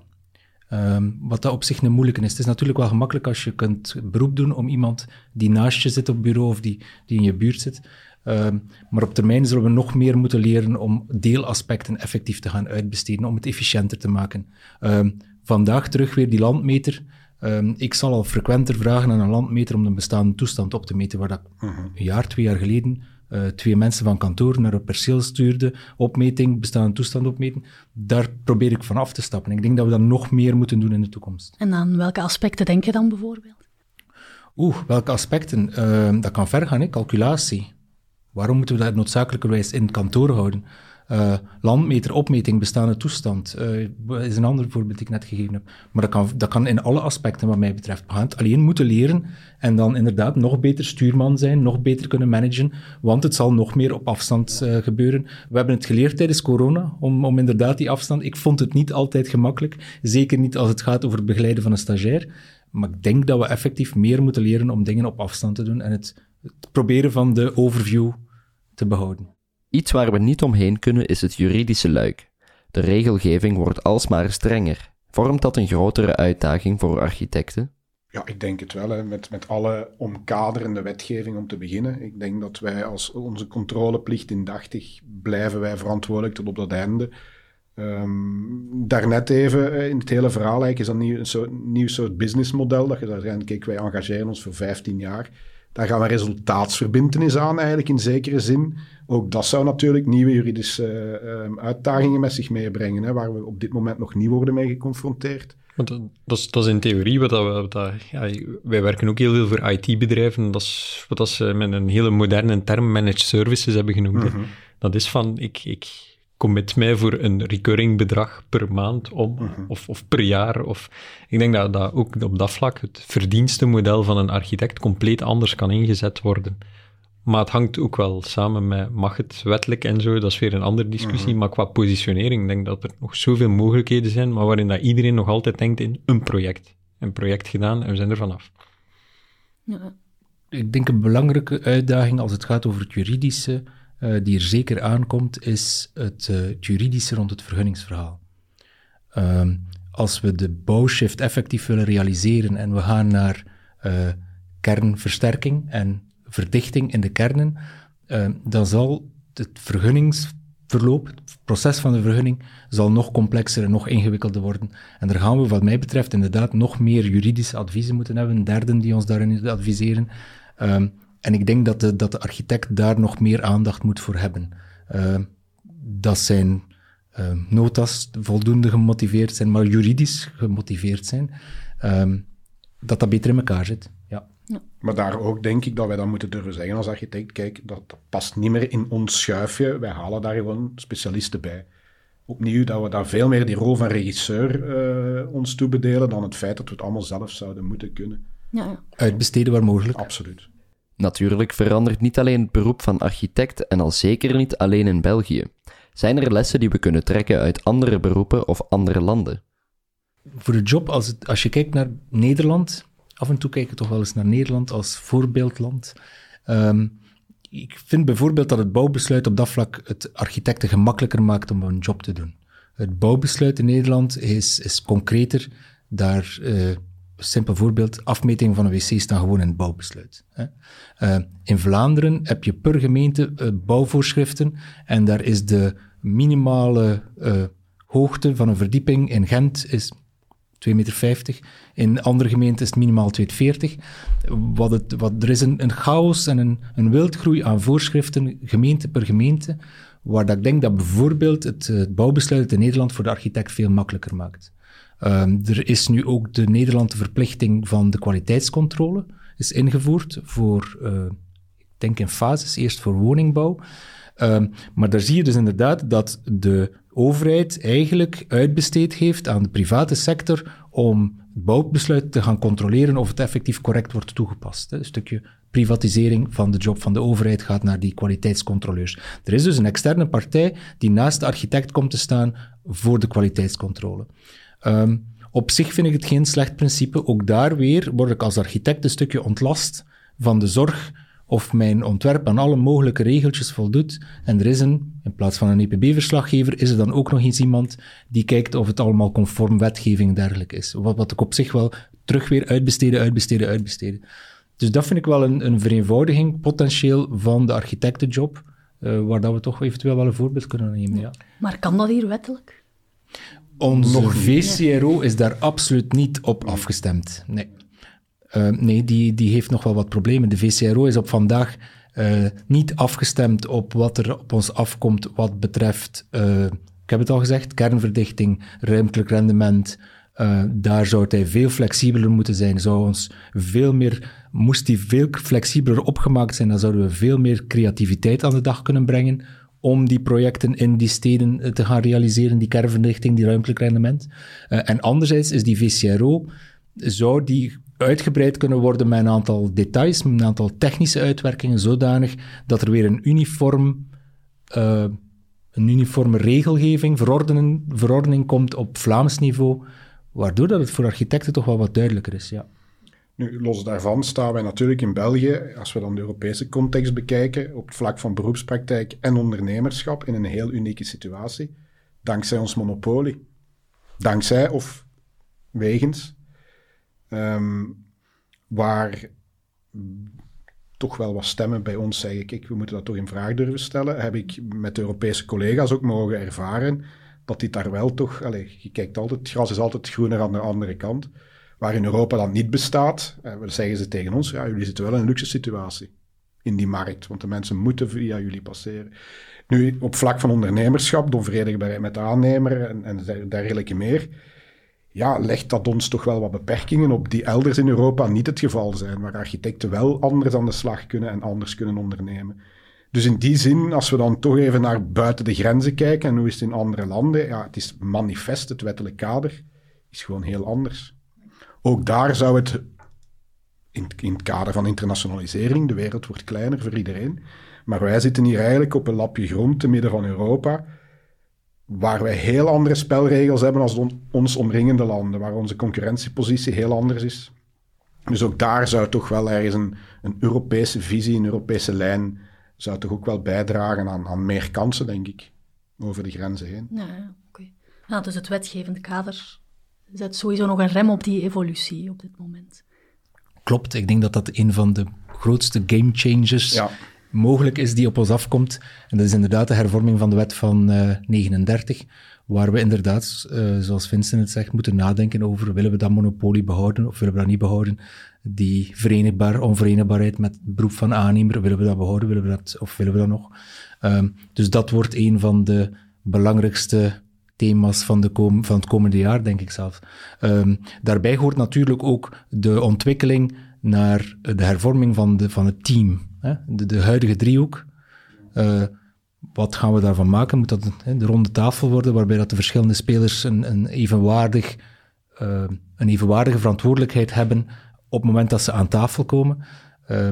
Um, wat dat op zich een moeilijke is. Het is natuurlijk wel gemakkelijk als je kunt beroep doen om iemand die naast je zit op bureau of die, die in je buurt zit. Um, maar op termijn zullen we nog meer moeten leren om deelaspecten effectief te gaan uitbesteden, om het efficiënter te maken. Um, vandaag terug weer die landmeter. Um, ik zal al frequenter vragen aan een landmeter om de bestaande toestand op te meten, waar dat uh -huh. een jaar, twee jaar geleden uh, twee mensen van kantoor naar een perceel stuurde, opmeting, bestaande toestand opmeten. Daar probeer ik van af te stappen. Ik denk dat we dat nog meer moeten doen in de toekomst. En aan welke aspecten denk je dan bijvoorbeeld? Oeh, welke aspecten? Uh, dat kan ver gaan, hè? calculatie. Waarom moeten we dat noodzakelijkerwijs in het kantoor houden? Uh, landmeter, opmeting, bestaande toestand uh, is een ander voorbeeld die ik net gegeven heb. Maar dat kan, dat kan in alle aspecten wat mij betreft. We gaan het alleen moeten leren en dan inderdaad nog beter stuurman zijn, nog beter kunnen managen, want het zal nog meer op afstand uh, gebeuren. We hebben het geleerd tijdens corona, om, om inderdaad die afstand... Ik vond het niet altijd gemakkelijk, zeker niet als het gaat over het begeleiden van een stagiair. Maar ik denk dat we effectief meer moeten leren om dingen op afstand te doen en het, het proberen van de overview te behouden. Iets waar we niet omheen kunnen is het juridische luik. De regelgeving wordt alsmaar strenger. Vormt dat een grotere uitdaging voor architecten? Ja, ik denk het wel. Hè. Met, met alle omkaderende wetgeving om te beginnen. Ik denk dat wij als onze controleplicht indachtig blijven wij verantwoordelijk tot op dat einde. Um, daarnet even in het hele verhaal eigenlijk is dat nieuw, een nieuw soort businessmodel. Dat je daar zijn, kijk, wij engageren ons voor 15 jaar. Daar gaan we resultaatsverbintenis aan, eigenlijk in zekere zin. Ook dat zou natuurlijk nieuwe juridische uh, uitdagingen met zich meebrengen, hè, waar we op dit moment nog niet worden mee geconfronteerd. Want dat, is, dat is in theorie wat, dat, wat dat, ja, wij werken ook heel veel voor IT-bedrijven. Dat is wat dat ze met een hele moderne term managed services hebben genoemd. Mm -hmm. Dat is van, ik, ik commit mij voor een recurring bedrag per maand om, mm -hmm. of, of per jaar. Of, ik denk dat, dat ook op dat vlak het verdienstenmodel van een architect compleet anders kan ingezet worden. Maar het hangt ook wel samen met, mag het wettelijk en zo, dat is weer een andere discussie. Mm -hmm. Maar qua positionering, ik denk dat er nog zoveel mogelijkheden zijn, maar waarin dat iedereen nog altijd denkt in een project. Een project gedaan en we zijn er vanaf. Ja. Ik denk een belangrijke uitdaging als het gaat over het juridische, uh, die er zeker aankomt, is het, uh, het juridische rond het vergunningsverhaal. Um, als we de bouwshift effectief willen realiseren en we gaan naar uh, kernversterking en verdichting in de kernen, uh, dan zal het vergunningsverloop, het proces van de vergunning, zal nog complexer en nog ingewikkelder worden. En daar gaan we, wat mij betreft, inderdaad nog meer juridische adviezen moeten hebben, derden die ons daarin adviseren. Um, en ik denk dat de, dat de architect daar nog meer aandacht moet voor hebben. Uh, dat zijn uh, notas voldoende gemotiveerd zijn, maar juridisch gemotiveerd zijn. Dat dat beter in elkaar zit. Ja. Maar daar ook denk ik dat wij dan moeten durven zeggen als architect, kijk, dat, past niet meer in ons schuifje. Wij halen daar gewoon specialisten bij. Opnieuw, dat we daar veel meer die rol van regisseur uh, ons toebedelen dan het feit dat we het allemaal zelf zouden moeten kunnen. Ja, ja. Uitbesteden waar mogelijk. Absoluut. Natuurlijk verandert niet alleen het beroep van architect en al zeker niet alleen in België. Zijn er lessen die we kunnen trekken uit andere beroepen of andere landen? Voor de job, als, het, als je kijkt naar Nederland, af en toe kijk ik toch wel eens naar Nederland als voorbeeldland. Um, ik vind bijvoorbeeld dat het bouwbesluit op dat vlak het architecten gemakkelijker maakt om een job te doen. Het bouwbesluit in Nederland is, is concreter. Daar, uh, simpel voorbeeld, afmeting van een wc staan gewoon in het bouwbesluit. Hè. Uh, in Vlaanderen heb je per gemeente uh, bouwvoorschriften en daar is de minimale hoogte van een verdieping in Gent is 2,50 meter. In andere gemeenten is het minimaal 2,40 wat het, wat, Er is een, een chaos en een, een wildgroei aan voorschriften, gemeente per gemeente, waar dat ik denk dat bijvoorbeeld het, het bouwbesluit in Nederland voor de architect veel makkelijker maakt. Um, er is nu ook de Nederlandse verplichting van de kwaliteitscontrole is ingevoerd voor, uh, ik denk in fases, eerst voor woningbouw. Um, maar daar zie je dus inderdaad dat de overheid eigenlijk uitbesteed heeft aan de private sector om het bouwbesluit te gaan controleren of het effectief correct wordt toegepast. Een stukje privatisering van de job van de overheid gaat naar die kwaliteitscontroleurs. Er is dus een externe partij die naast de architect komt te staan voor de kwaliteitscontrole. Um, op zich vind ik het geen slecht principe. Ook daar weer word ik als architect een stukje ontlast van de zorg of mijn ontwerp aan alle mogelijke regeltjes voldoet. En er is een, in plaats van een EPB-verslaggever, is er dan ook nog eens iemand die kijkt of het allemaal conform wetgeving en dergelijke is. Wat, wat ik op zich wel terug weer uitbesteden, uitbesteden, uitbesteden. Dus dat vind ik wel een, een vereenvoudiging potentieel van de architectenjob, uh, waar dat we toch eventueel wel een voorbeeld kunnen nemen. Ja. Maar kan dat hier wettelijk? Onze VCRO is daar absoluut niet op afgestemd. Nee. Uh, nee, die, die heeft nog wel wat problemen. De VCRO is op vandaag uh, niet afgestemd op wat er op ons afkomt wat betreft, uh, ik heb het al gezegd, kernverdichting, ruimtelijk rendement. daar zou hij veel flexibeler moeten zijn. Zou ons veel meer, moest die veel flexibeler opgemaakt zijn, dan zouden we veel meer creativiteit aan de dag kunnen brengen om die projecten in die steden te gaan realiseren, die kernverdichting, die ruimtelijk rendement. en anderzijds is die VCRO, zou die uitgebreid kunnen worden met een aantal details, met een aantal technische uitwerkingen, zodanig dat er weer een uniform, uh, een uniforme regelgeving, verordening, verordening komt op Vlaams niveau, waardoor dat het voor architecten toch wel wat duidelijker is, ja. Nu, los daarvan staan wij natuurlijk in België, als we dan de Europese context bekijken, op het vlak van beroepspraktijk en ondernemerschap in een heel unieke situatie, dankzij ons monopolie. Dankzij of wegens Um, waar toch wel wat stemmen bij ons zeggen, kijk, we moeten dat toch in vraag durven stellen, heb ik met Europese collega's ook mogen ervaren dat dit daar wel toch, allez, je kijkt altijd, het gras is altijd groener aan de andere kant. Waar in Europa dat niet bestaat, eh, zeggen ze tegen ons, ja, jullie zitten wel in een luxe situatie in die markt, want de mensen moeten via jullie passeren. Nu, op vlak van ondernemerschap, de met de aannemer en, en dergelijke meer, ja, legt dat ons toch wel wat beperkingen op die elders in Europa niet het geval zijn, waar architecten wel anders aan de slag kunnen en anders kunnen ondernemen. Dus in die zin, als we dan toch even naar buiten de grenzen kijken en hoe is het in andere landen, ja, het is manifest, het wettelijk kader is gewoon heel anders. Ook daar zou het in, in het kader van internationalisering, de wereld wordt kleiner voor iedereen, maar wij zitten hier eigenlijk op een lapje grond te midden van Europa, waar wij heel andere spelregels hebben als ons omringende landen, waar onze concurrentiepositie heel anders is. Dus ook daar zou toch wel ergens een, een Europese visie, een Europese lijn, zou toch ook wel bijdragen aan, aan meer kansen, denk ik, over de grenzen heen. Ja, oké. Okay. Nou, dus het wetgevende kader zet sowieso nog een rem op die evolutie op dit moment. Klopt, ik denk dat dat een van de grootste game changers ja mogelijk is die op ons afkomt. En dat is inderdaad de hervorming van de wet van uh, eh, 39, waar we inderdaad, uh, zoals Vincent het zegt, moeten nadenken over willen we dat monopolie behouden of willen we dat niet behouden. Die verenigbaar, onverenigbaarheid met beroep van aannemer, willen we dat behouden willen we dat, of willen we dat nog? Um, dus dat wordt een van de belangrijkste thema's van, de van het komende jaar, denk ik zelf. Um, daarbij hoort natuurlijk ook de ontwikkeling naar de hervorming van, de, van het team. Hè? De, de huidige driehoek. Uh, wat gaan we daarvan maken? Moet dat hè, de ronde tafel worden, waarbij dat de verschillende spelers een, een, evenwaardig, uh, een evenwaardige verantwoordelijkheid hebben op het moment dat ze aan tafel komen? Uh,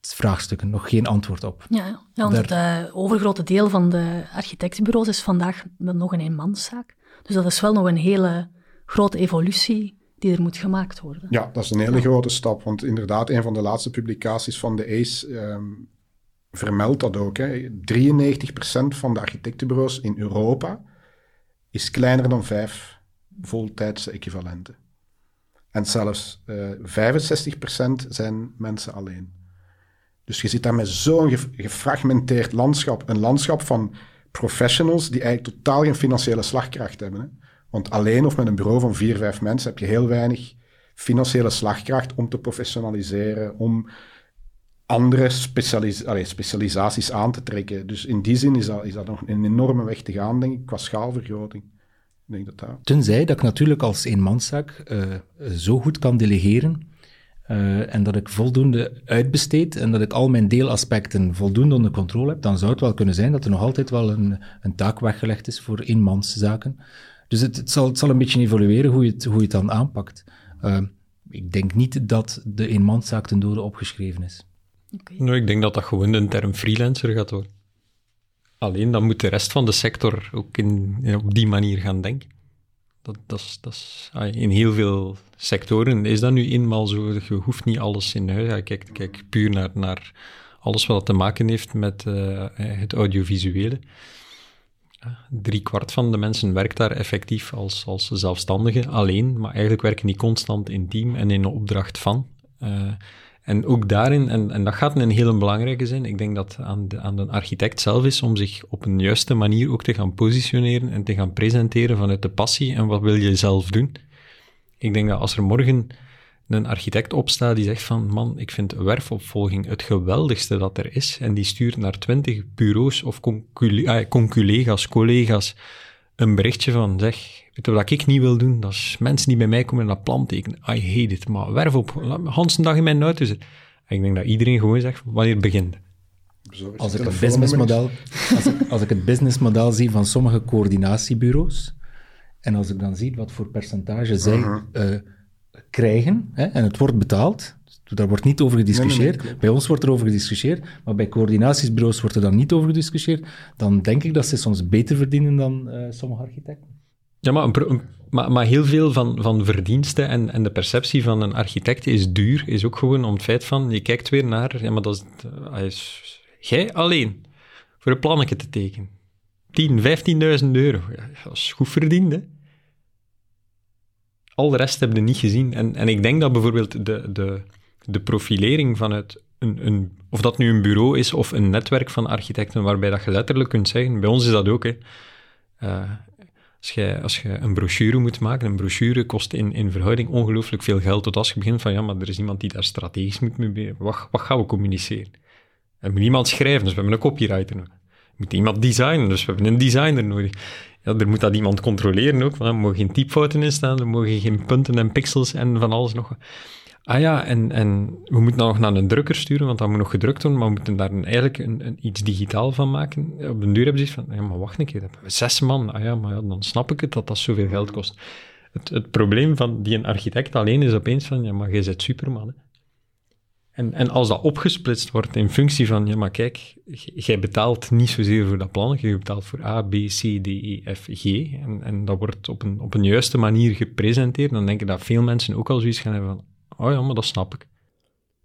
vraagstukken, nog geen antwoord op. Ja, want het uh, overgrote deel van de architectenbureaus is vandaag nog een eenmanszaak. Dus dat is wel nog een hele grote evolutie die er moet gemaakt worden. Ja, dat is een hele grote stap. Want inderdaad, een van de laatste publicaties van de ACE um, vermeldt dat ook. Hè. 93% van de architectenbureaus in Europa is kleiner dan vijf voltijdse equivalenten. En zelfs uh, eh, 65% zijn mensen alleen. Dus je zit daar met zo'n gefragmenteerd landschap. Een landschap van professionals die eigenlijk totaal geen financiële slagkracht hebben. Hè. Want alleen of met een bureau van vier, vijf mensen heb je heel weinig financiële slagkracht om te professionaliseren, om andere specialis specialisaties aan te trekken. Dus in die zin is dat, is dat nog een enorme weg te gaan, denk ik, qua schaalvergroting. Denk dat dat... Tenzij dat ik natuurlijk als eenmanszaak uh, zo goed kan delegeren uh, en dat ik voldoende uitbesteed en dat ik al mijn deelaspecten voldoende onder controle heb, dan zou het wel kunnen zijn dat er nog altijd wel een, een taak weggelegd is voor eenmanszaken. Dus het, het, zal, het zal een beetje evolueren hoe je het, hoe je het dan aanpakt. Uh, ik denk niet dat de eenmanszaak ten dode opgeschreven is. Okay. Nou, ik denk dat dat gewoon de term freelancer gaat worden. Alleen dan moet de rest van de sector ook in, op die manier gaan denken. Dat, dat, is, dat is, in heel veel sectoren is dat nu eenmaal zo. Je hoeft niet alles in huis. Ja, kijk, kijk puur naar, naar alles wat te maken heeft met uh, het audiovisuele. Drie kwart van de mensen werkt daar effectief als, als zelfstandige alleen, maar eigenlijk werken die constant in team en in opdracht van. Uh, en ook daarin, en, en dat gaat een hele belangrijke zijn, ik denk dat aan de, aan de architect zelf is om zich op een juiste manier ook te gaan positioneren en te gaan presenteren vanuit de passie en wat wil je zelf doen. Ik denk dat als er morgen een architect opstaat die zegt van, man, ik vind werfopvolging het geweldigste dat er is, en die stuurt naar twintig bureaus of ah, conculega's, collega's, een berichtje van, zeg, weet je wat ik niet wil doen? Dat is mensen die bij mij komen en dat plan tekenen. I hate it, maar werf op, laat dag in mijn auto zitten. ik denk dat iedereen gewoon zegt, wanneer begint als ik, het businessmodel, als, ik, als ik het businessmodel zie van sommige coördinatiebureaus, en als ik dan zie wat voor percentage zij uh, krijgen, hè, en het wordt betaald, daar wordt niet over gediscussieerd. Bij ons wordt er over gediscussieerd, maar bij coördinatiesbureaus wordt er dan niet over gediscussieerd. Dan denk ik dat ze soms beter verdienen dan uh, sommige architecten. Ja, maar, maar, maar, heel veel van, van verdiensten en, en de perceptie van een architect is duur, is ook gewoon om het feit van, je kijkt weer naar, ja, maar dat is, hij is jij alleen, voor een plannetje te tekenen. 10, 15.000 euro, ja, dat is goed verdiend, hè? Al de rest heb je niet gezien. En, en ik denk dat bijvoorbeeld de, de, de profilering vanuit een, een, of dat nu een bureau is of een netwerk van architecten, waarbij dat je letterlijk kunt zeggen, bij ons is dat ook, hè. Uh, als je, als je een brochure moet maken, een brochure kost in, in verhouding ongelooflijk veel geld. Tot als je begint van, ja, maar er is iemand die daar strategisch moet mee wat, wat gaan we communiceren? Er moet iemand schrijven, dus we hebben een copywriter nodig. Er moet iemand designen, dus we hebben een designer nodig. Er moet dat iemand controleren ook, er mogen geen typfouten in staan, er mogen geen punten en pixels en van alles nog. Ah ja, en, en we moeten nog naar een drukker sturen, want dat moet nog gedrukt worden, maar we moeten daar eigenlijk een, een, iets digitaal van maken. Op een duur hebben ze van, ja, maar wacht een keer, hebben we zes man. Ah ja, maar ja, dan snap ik het dat dat zoveel geld kost. Het, het probleem van die een architect alleen is opeens van, ja, maar jij bent superman. En, en als dat opgesplitst wordt in functie van, ja, maar kijk, jij betaalt niet zozeer voor dat plan, je betaalt voor A, B, C, D, E, F, G, en, en dat wordt op een, op een juiste manier gepresenteerd, dan denk ik dat veel mensen ook al zoiets gaan hebben van, Oh ja, maar dat snap ik.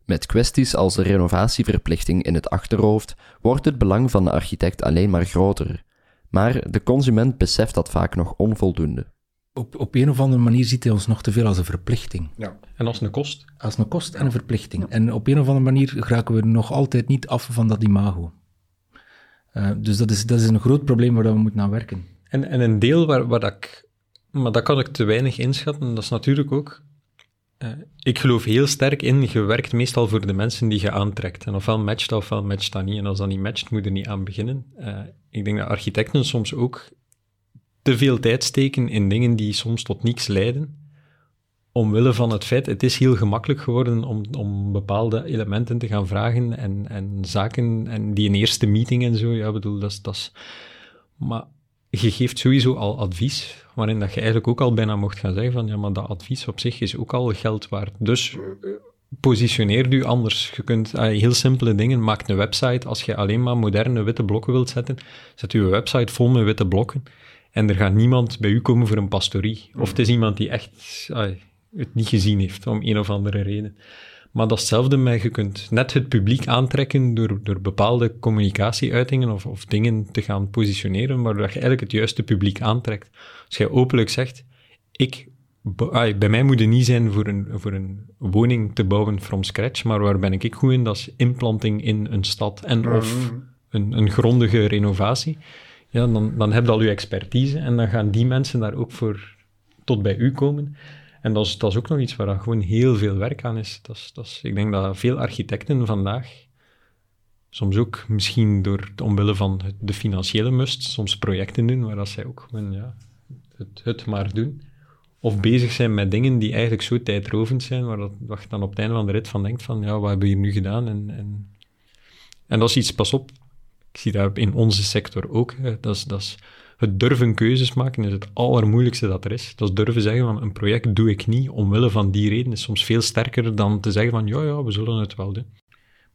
Met kwesties als de renovatieverplichting in het achterhoofd wordt het belang van de architect alleen maar groter. Maar de consument beseft dat vaak nog onvoldoende. Op, op een of andere manier ziet hij ons nog te veel als een verplichting. Ja. En als een kost? Als een kost en een verplichting. En op een of andere manier geraken we nog altijd niet af van dat imago. Uh, dus dat is, dat is een groot probleem waar we moeten aan werken. En, en een deel waar, waar dat ik... Maar dat kan ik te weinig inschatten. Dat is natuurlijk ook uh, ik geloof heel sterk in, je werkt meestal voor de mensen die je aantrekt. En ofwel matcht dat, ofwel matcht dat niet. En als dat niet matcht, moet je er niet aan beginnen. Uh, ik denk dat architecten soms ook te veel tijd steken in dingen die soms tot niets leiden. Omwille van het feit, het is heel gemakkelijk geworden om, om bepaalde elementen te gaan vragen en, en zaken, en die een eerste meeting en zo, ja, bedoel, dat is. Maar je geeft sowieso al advies waarin dat je eigenlijk ook al bijna mocht gaan zeggen van ja, maar dat advies op zich is ook al geld waard. Dus positioneer je anders. Je kunt uh, heel simpele dingen, maak een website. Als je alleen maar moderne witte blokken wilt zetten, zet je website vol met witte blokken. En er gaat niemand bij u komen voor een pastorie. Of het is iemand die echt het niet gezien heeft, om een of andere reden. Maar dat is hetzelfde met, je kunt net het publiek aantrekken door, door bepaalde communicatieuitingen of, of dingen te gaan positioneren, waardoor je eigenlijk het juiste publiek aantrekt. Als je openlijk zegt, ik, bij mij moet het niet zijn voor een, voor een woning te bouwen from scratch, maar waar ben ik goed in? Dat is implanting in een stad en of mm. een, een grondige renovatie. Ja, dan, dan heb je al je expertise en dan gaan die mensen daar ook voor tot bij u komen. En dat is, dat is ook nog iets waar gewoon heel veel werk aan is. Dat is, dat is. Ik denk dat veel architecten vandaag, soms ook misschien door omwille van de financiële must, soms projecten doen waar dat zij ook gewoon ja, het, het maar doen. Of bezig zijn met dingen die eigenlijk zo tijdrovend zijn, waar dat, wat je dan op het einde van de rit van denkt van, ja, wat hebben we hier nu gedaan? En, en, en dat is iets, pas op, ik zie dat in onze sector ook, dat is, dat is het durven keuzes maken is het allermoeilijkste dat er is. Dat is durven zeggen van een project doe ik niet omwille van die reden is soms veel sterker dan te zeggen van ja, ja, we zullen het wel doen.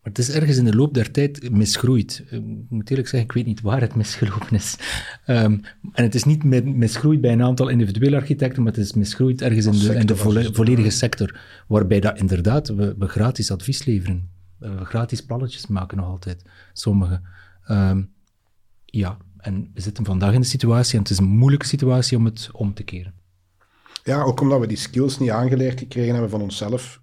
het is ergens in de loop der tijd misgroeid. Ik moet eerlijk zeggen, ik weet niet waar het misgelopen is. Ehm, en het is niet misgroeid bij een aantal individuele architecten, maar het is misgroeid ergens in de, in de volledige sector. Waarbij dat inderdaad we, we gratis advies leveren. We gratis plannetjes maken nog altijd, sommigen. Ehm, ja, en we zitten vandaag in de situatie, en het is een moeilijke situatie om het om te keren. Ja, ook omdat we die skills niet aangeleerd gekregen hebben van onszelf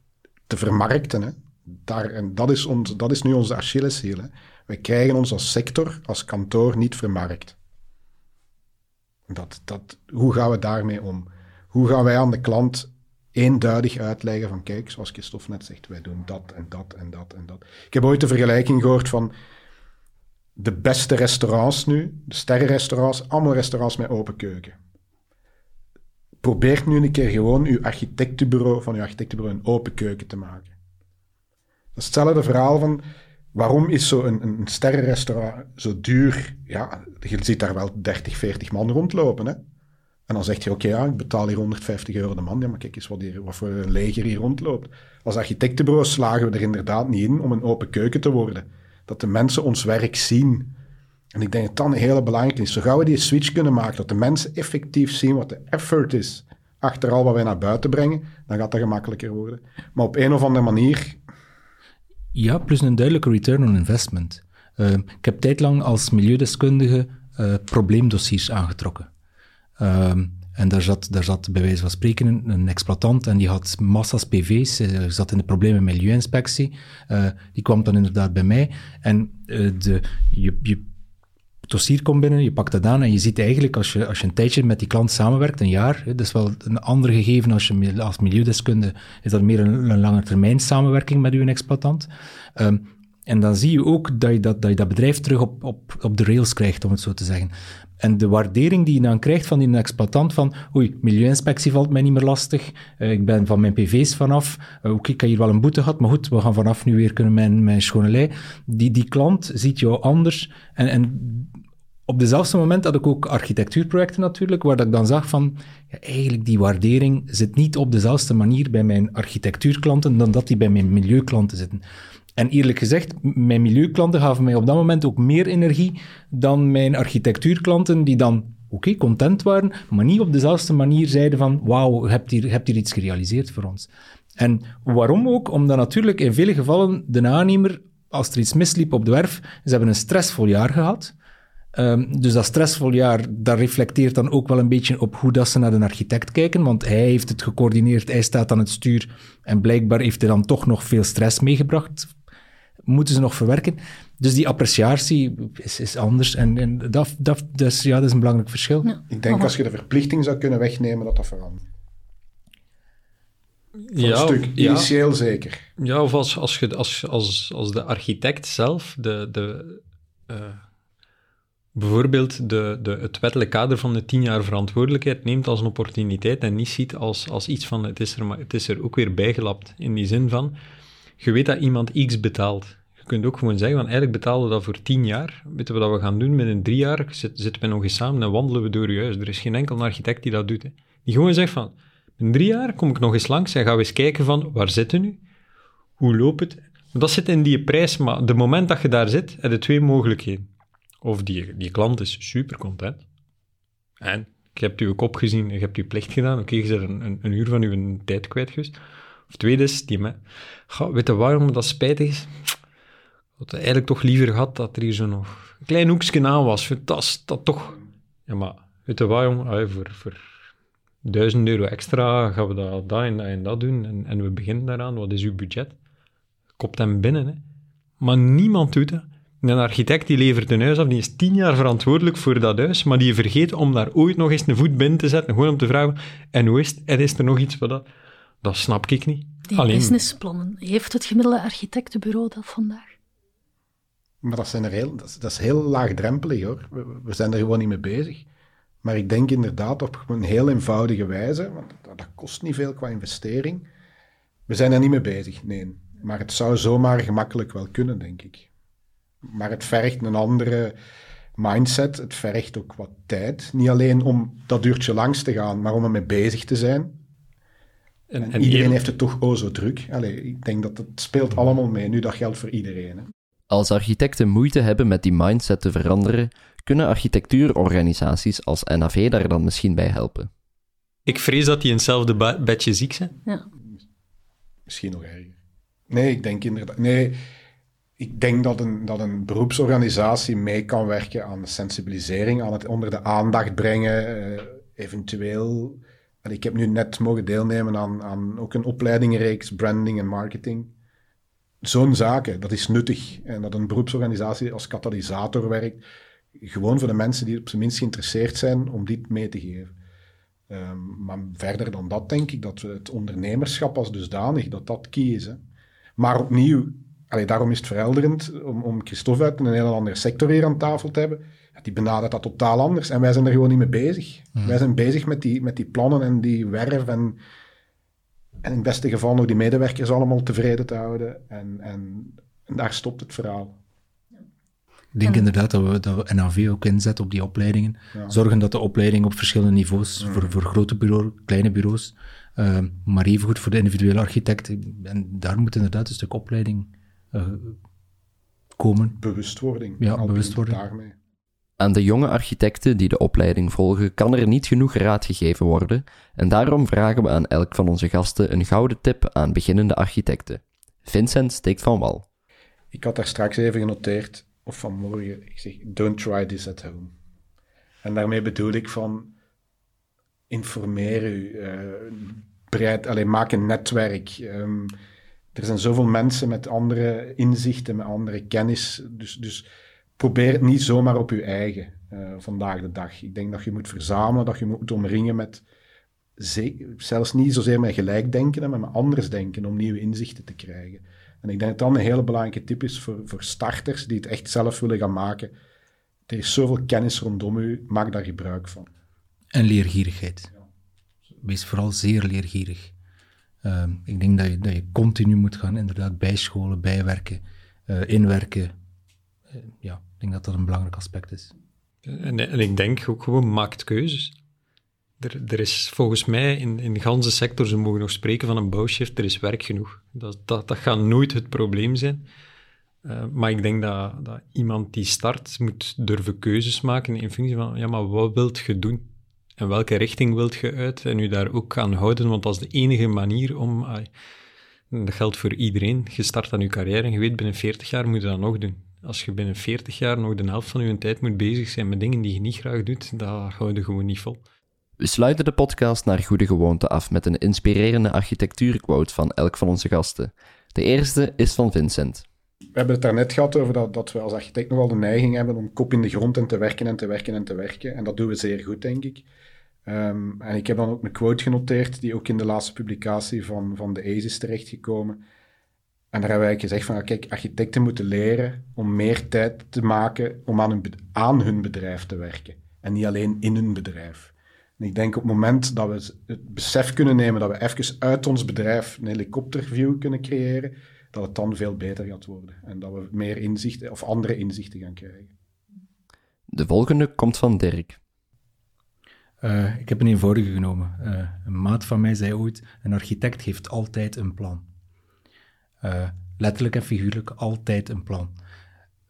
te vermarkten. Hè. Daar, en dat is, ons, dat is nu onze Achilleshiel. We krijgen ons als sector, als kantoor niet vermarkt. Dat, dat, hoe gaan we daarmee om? Hoe gaan wij aan de klant eenduidig uitleggen van kijk, zoals Christophe net zegt, wij doen dat en dat en dat en dat. Ik heb ooit de vergelijking gehoord van de beste restaurants nu, de sterrenrestaurants, allemaal restaurants met open keuken. Probeer nu een keer gewoon uw architectenbureau van uw architectenbureau een open keuken te maken. Dat is hetzelfde verhaal van waarom is zo'n een, een sterrenrestaurant zo duur? Ja, je ziet daar wel 30, 40 man rondlopen. Hè? En dan zeg je, oké, ja, ik betaal hier 150 euro de man. Ja, maar kijk eens wat, hier, wat voor een leger hier rondloopt. Als architectenbureau slagen we er inderdaad niet in om een open keuken te worden. Dat de mensen ons werk zien. En ik denk dat dat een hele belangrijke is. Zo gauw we die switch kunnen maken, dat de mensen effectief zien wat de effort is achter al wat wij naar buiten brengen, dan gaat dat gemakkelijker worden. Maar op een of andere manier... Ja, plus een duidelijke return on investment. Uh, ik heb tijdlang als milieudeskundige uh, probleemdossiers aangetrokken. Uh, en daar zat, daar zat bij wijze van spreken een, exploitant en die had massa's PV's, uh, zat in de problemen met milieuinspectie. die kwam dan inderdaad bij mij en de, je, je dossier komt binnen, je pakt dat aan en je ziet eigenlijk als je, als je een tijdje met die klant samenwerkt, een jaar, dat is wel een ander gegeven als je als milieudeskunde, is dat meer een, een lange termijn samenwerking met uw exploitant. Um, en dan zie je ook dat je dat, dat, dat bedrijf terug op, op, op de rails krijgt, om het zo te zeggen. En de waardering die je dan krijgt van die exploitant van oei, milieuinspectie valt mij niet meer lastig, uh, ik ben van mijn pv's vanaf, uh, oké, ik heb hier wel een boete gehad, maar goed, we gaan vanaf nu weer kunnen mijn, mijn schone lei. Die, die klant ziet jou anders en, en op dezelfde moment had ik ook architectuurprojecten natuurlijk, waar ik dan zag van, ja, eigenlijk die waardering zit niet op dezelfde manier bij mijn architectuurklanten dan dat die bij mijn milieuklanten zitten. En eerlijk gezegd, mijn milieuklanten gaven mij op dat moment ook meer energie dan mijn architectuurklanten, die dan oké, content waren, maar niet op dezelfde manier zeiden van, wauw, je hebt hier, hebt hier iets gerealiseerd voor ons. En waarom ook? Omdat natuurlijk in vele gevallen de aannemer, als er iets misliep op de werf, ze hebben een stressvol jaar gehad. Um, dus dat stressvol jaar, dat reflecteert dan ook wel een beetje op hoe dat ze naar de architect kijken, want hij heeft het gecoördineerd, hij staat aan het stuur en blijkbaar heeft hij dan toch nog veel stress meegebracht. Moeten ze nog verwerken. Dus die appreciatie is, is anders en, en dat, dat, dus, ja, dat is een belangrijk verschil. Ik denk als je de verplichting zou kunnen wegnemen, dat dat verandert. Voor ja, een stuk, initieel zeker. Ja, of als, als, je, als, als, als de architect zelf de, de uh, bijvoorbeeld de, de, het wettelijk kader van de tien jaar verantwoordelijkheid neemt als een opportuniteit en niet ziet als, als iets van het is, er, maar het is er ook weer bijgelapt. In die zin van, je weet dat iemand x betaalt. Je kunt ook gewoon zeggen, van eigenlijk betalen we dat voor tien jaar. Weten we wat we gaan doen? Met een drie jaar zitten we nog eens samen en wandelen we door je huis. Er is geen enkel architect die dat doet. Hè. Die gewoon zegt van, in drie jaar kom ik nog eens langs en gaan we eens kijken van, waar zitten nu? Hoe loopt het? Dat zit in die prijs, maar de moment dat je daar zit, heb je twee mogelijkheden. Of die, die klant is super content. En je hebt je kop gezien, je hebt je plicht gedaan. Oké, je bent een, een, een, uur van je tijd kwijt geweest. Of tweede is, weet je waarom dat spijtig is? Ik had eigenlijk toch liever gehad dat er hier zo nog een klein hoekje aan was. Dat dat toch... Ja, maar weet je waarom? voor, voor duizend euro extra gaan we dat, dat en dat en dat doen. En, en we beginnen daaraan. Wat is uw budget? Kopt hem binnen, hè. Maar niemand doet dat. Een architect die levert een huis af, die is tien jaar verantwoordelijk voor dat huis, maar die vergeet om daar ooit nog eens een voet binnen te zetten, gewoon om te vragen, en hoe is het? Is er nog iets voor dat? Dat snap ik niet. Die Alleen... businessplannen, heeft het gemiddelde architectenbureau dat vandaag? Maar dat, zijn er heel, dat, is, dat is heel laagdrempelig hoor. We, we, zijn er gewoon niet mee bezig. Maar ik denk inderdaad op een heel eenvoudige wijze, want dat, dat kost niet veel qua investering. We zijn er niet mee bezig, nee. Maar het zou zomaar gemakkelijk wel kunnen, denk ik. Maar het vergt een andere mindset. Het vergt ook wat tijd. Niet alleen om dat uurtje langs te gaan, maar om ermee bezig te zijn. En, En, en iedereen heeft het toch o zo druk. Allee, ik denk dat het speelt allemaal mee. Nu, dat geldt voor iedereen. Hè. Als architecten moeite hebben met die mindset te veranderen, kunnen architectuurorganisaties als NAV daar dan misschien bij helpen. Ik vrees dat die in hetzelfde bedje ziek zijn. Ja. Misschien nog erger. Nee, ik denk inderdaad. Nee, ik denk dat een, dat een beroepsorganisatie mee kan werken aan de sensibilisering, aan het onder de aandacht brengen, eh, eventueel. Ik heb nu net mogen deelnemen aan, aan ook een opleidingenreeks branding en marketing. Zo'n zaken, dat is nuttig. En dat een beroepsorganisatie als katalysator werkt, gewoon voor de mensen die op zijn minst geïnteresseerd zijn, om dit mee te geven. Ehm, maar verder dan dat denk ik dat het ondernemerschap als dusdanig, dat dat key is. Maar opnieuw, allee, daarom is het verhelderend om, om Christophe uit een hele andere sector hier aan tafel te hebben. Ja, die benadert dat totaal anders en wij zijn er gewoon niet mee bezig. Wij zijn bezig met die, met die plannen en die werf en, en in het beste geval nog die medewerkers allemaal tevreden te houden. En, en, en daar stopt het verhaal. Ik denk En- inderdaad dat we, dat we NAV ook inzetten op die opleidingen. Ja. Zorgen dat de opleiding op verschillende niveaus, voor, voor grote bureaus, kleine bureaus, uh, maar evengoed voor de individuele architect. En daar moet inderdaad een stuk opleiding uh, komen. Bewustwording. Ja, bewustwording. Daarmee. Aan de jonge architecten die de opleiding volgen, kan er niet genoeg raad gegeven worden, en daarom vragen we aan elk van onze gasten een gouden tip aan beginnende architecten. Vincent steekt van wal. Ik had daar straks even genoteerd, of vanmorgen, ik zeg, don't try this at home. En daarmee bedoel ik van, informeer u, eh, breid, alleen, maak een netwerk. Ehm, er zijn zoveel mensen met andere inzichten, met andere kennis, dus, dus probeer het niet zomaar op uw eigen, eh, vandaag de dag. Ik denk dat je moet verzamelen, dat je moet omringen met, ze- zelfs niet zozeer met gelijkdenken, maar met anders denken, om nieuwe inzichten te krijgen. En ik denk dat dat een hele belangrijke tip is voor, voor starters die het echt zelf willen gaan maken. Er is zoveel kennis rondom u, maak daar gebruik van. En leergierigheid. Wees vooral zeer leergierig. Uh, ik denk dat je, dat je continu moet gaan inderdaad bijscholen, bijwerken, uh, inwerken. Uh, ja, ik denk dat dat een belangrijk aspect is. En, en ik denk ook gewoon, maakt keuzes. Er, er is volgens mij in, in de ganse sector, ze mogen nog spreken van een bouwshift, er is werk genoeg. Dat, dat, dat gaat nooit het probleem zijn. Uh, maar ik denk dat, dat iemand die start moet durven keuzes maken in functie van, ja, maar wat wilt je doen? En welke richting wilt je uit? En u daar ook aan houden, want dat is de enige manier om... Dat geldt voor iedereen. Je start aan je carrière en je weet, binnen 40 jaar moet je dat nog doen. Als je binnen 40 jaar nog de helft van je tijd moet bezig zijn met dingen die je niet graag doet, dat hou je gewoon niet vol. We sluiten de podcast naar goede gewoonte af met een inspirerende architectuurquote van elk van onze gasten. De eerste is van Vincent. We hebben het daarnet gehad over dat, dat we als architect nogal de neiging hebben om kop in de grond en te werken en te werken en te werken. En dat doen we zeer goed, denk ik. Um, en ik heb dan ook een quote genoteerd, die ook in de laatste publicatie van, van de ACE is terechtgekomen. En daar hebben wij gezegd van, kijk, architecten moeten leren om meer tijd te maken om aan hun, aan hun bedrijf te werken. En niet alleen in hun bedrijf. En ik denk op het moment dat we het besef kunnen nemen dat we even uit ons bedrijf een helikopterview kunnen creëren, dat het dan veel beter gaat worden. En dat we meer inzichten of andere inzichten gaan krijgen. De volgende komt van Dirk. Uh, ik heb een eenvoudige genomen. Uh, een maat van mij zei ooit: een architect heeft altijd een plan. Uh, letterlijk en figuurlijk altijd een plan.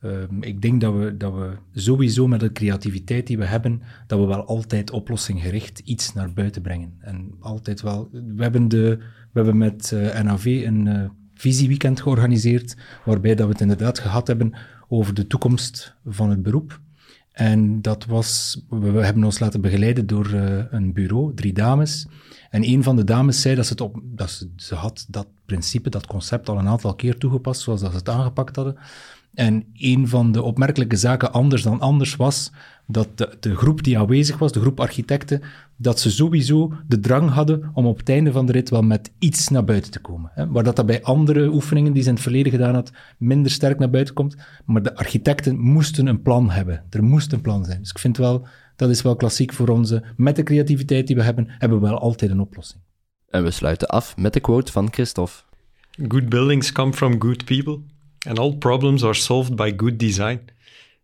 Ehm, ik denk dat we, dat we sowieso met de creativiteit die we hebben, dat we wel altijd oplossinggericht iets naar buiten brengen. En altijd wel. We hebben, de, we hebben met NAV een visieweekend georganiseerd, waarbij dat we het inderdaad gehad hebben over de toekomst van het beroep. En dat was, we hebben ons laten begeleiden door uh, een bureau, drie dames. En een van de dames zei dat ze, het op, dat ze, had dat principe, dat concept al een aantal keer toegepast, zoals dat ze het aangepakt hadden. En een van de opmerkelijke zaken anders dan anders was dat de, de, groep die aanwezig was, de groep architecten, dat ze sowieso de drang hadden om op het einde van de rit wel met iets naar buiten te komen. Hè? Waar dat, dat bij andere oefeningen die ze in het verleden gedaan had, minder sterk naar buiten komt. Maar de architecten moesten een plan hebben. Er moest een plan zijn. Dus ik vind wel, dat is wel klassiek voor onze, met de creativiteit die we hebben, hebben we wel altijd een oplossing. En we sluiten af met de quote van Christophe. Good buildings come from good people. And all problems are solved by good design.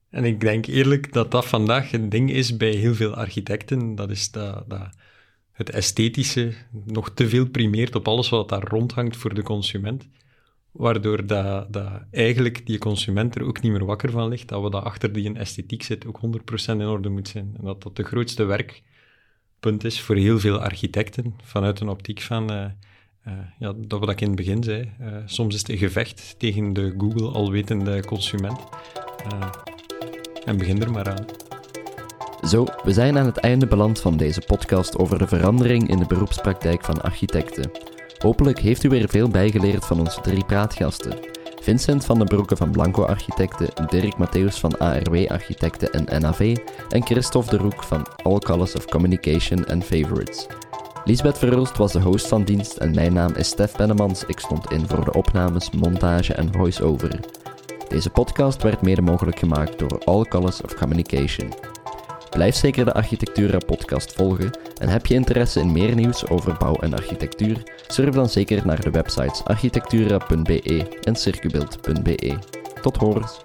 En ik denk eerlijk dat dat vandaag een ding is bij heel veel architecten. Dat is dat, dat het esthetische nog te veel primeert op alles wat daar rondhangt voor de consument. Waardoor dat, dat eigenlijk die consument er ook niet meer wakker van ligt, dat we dat achter die esthetiek zit ook 100% in orde moet zijn. En dat dat de grootste werkpunt is voor heel veel architecten, vanuit een optiek van, uh, uh, ja, dat wat ik in het begin zei, uh, soms is het een gevecht tegen de Google alwetende consument. en begin er maar aan. Zo, we zijn aan het einde beland van deze podcast over de verandering in de beroepspraktijk van architecten. Hopelijk heeft u weer veel bijgeleerd van onze drie praatgasten. Vincent van den Broeke van Blanco Architecten, Dirk Matthews van ARW Architecten en NAV en Christophe de Roek van All Colors of Communication and Favorites. Lisbeth Verhulst was de host van dienst en mijn naam is Stef Bennemans. Ik stond in voor de opnames, montage en voice-over. Deze podcast werd mede mogelijk gemaakt door All Colors of Communication. Blijf zeker de Architectura podcast volgen en heb je interesse in meer nieuws over bouw en architectuur? Surf dan zeker naar de websites architectura.be en circubeeld.be. Tot horens!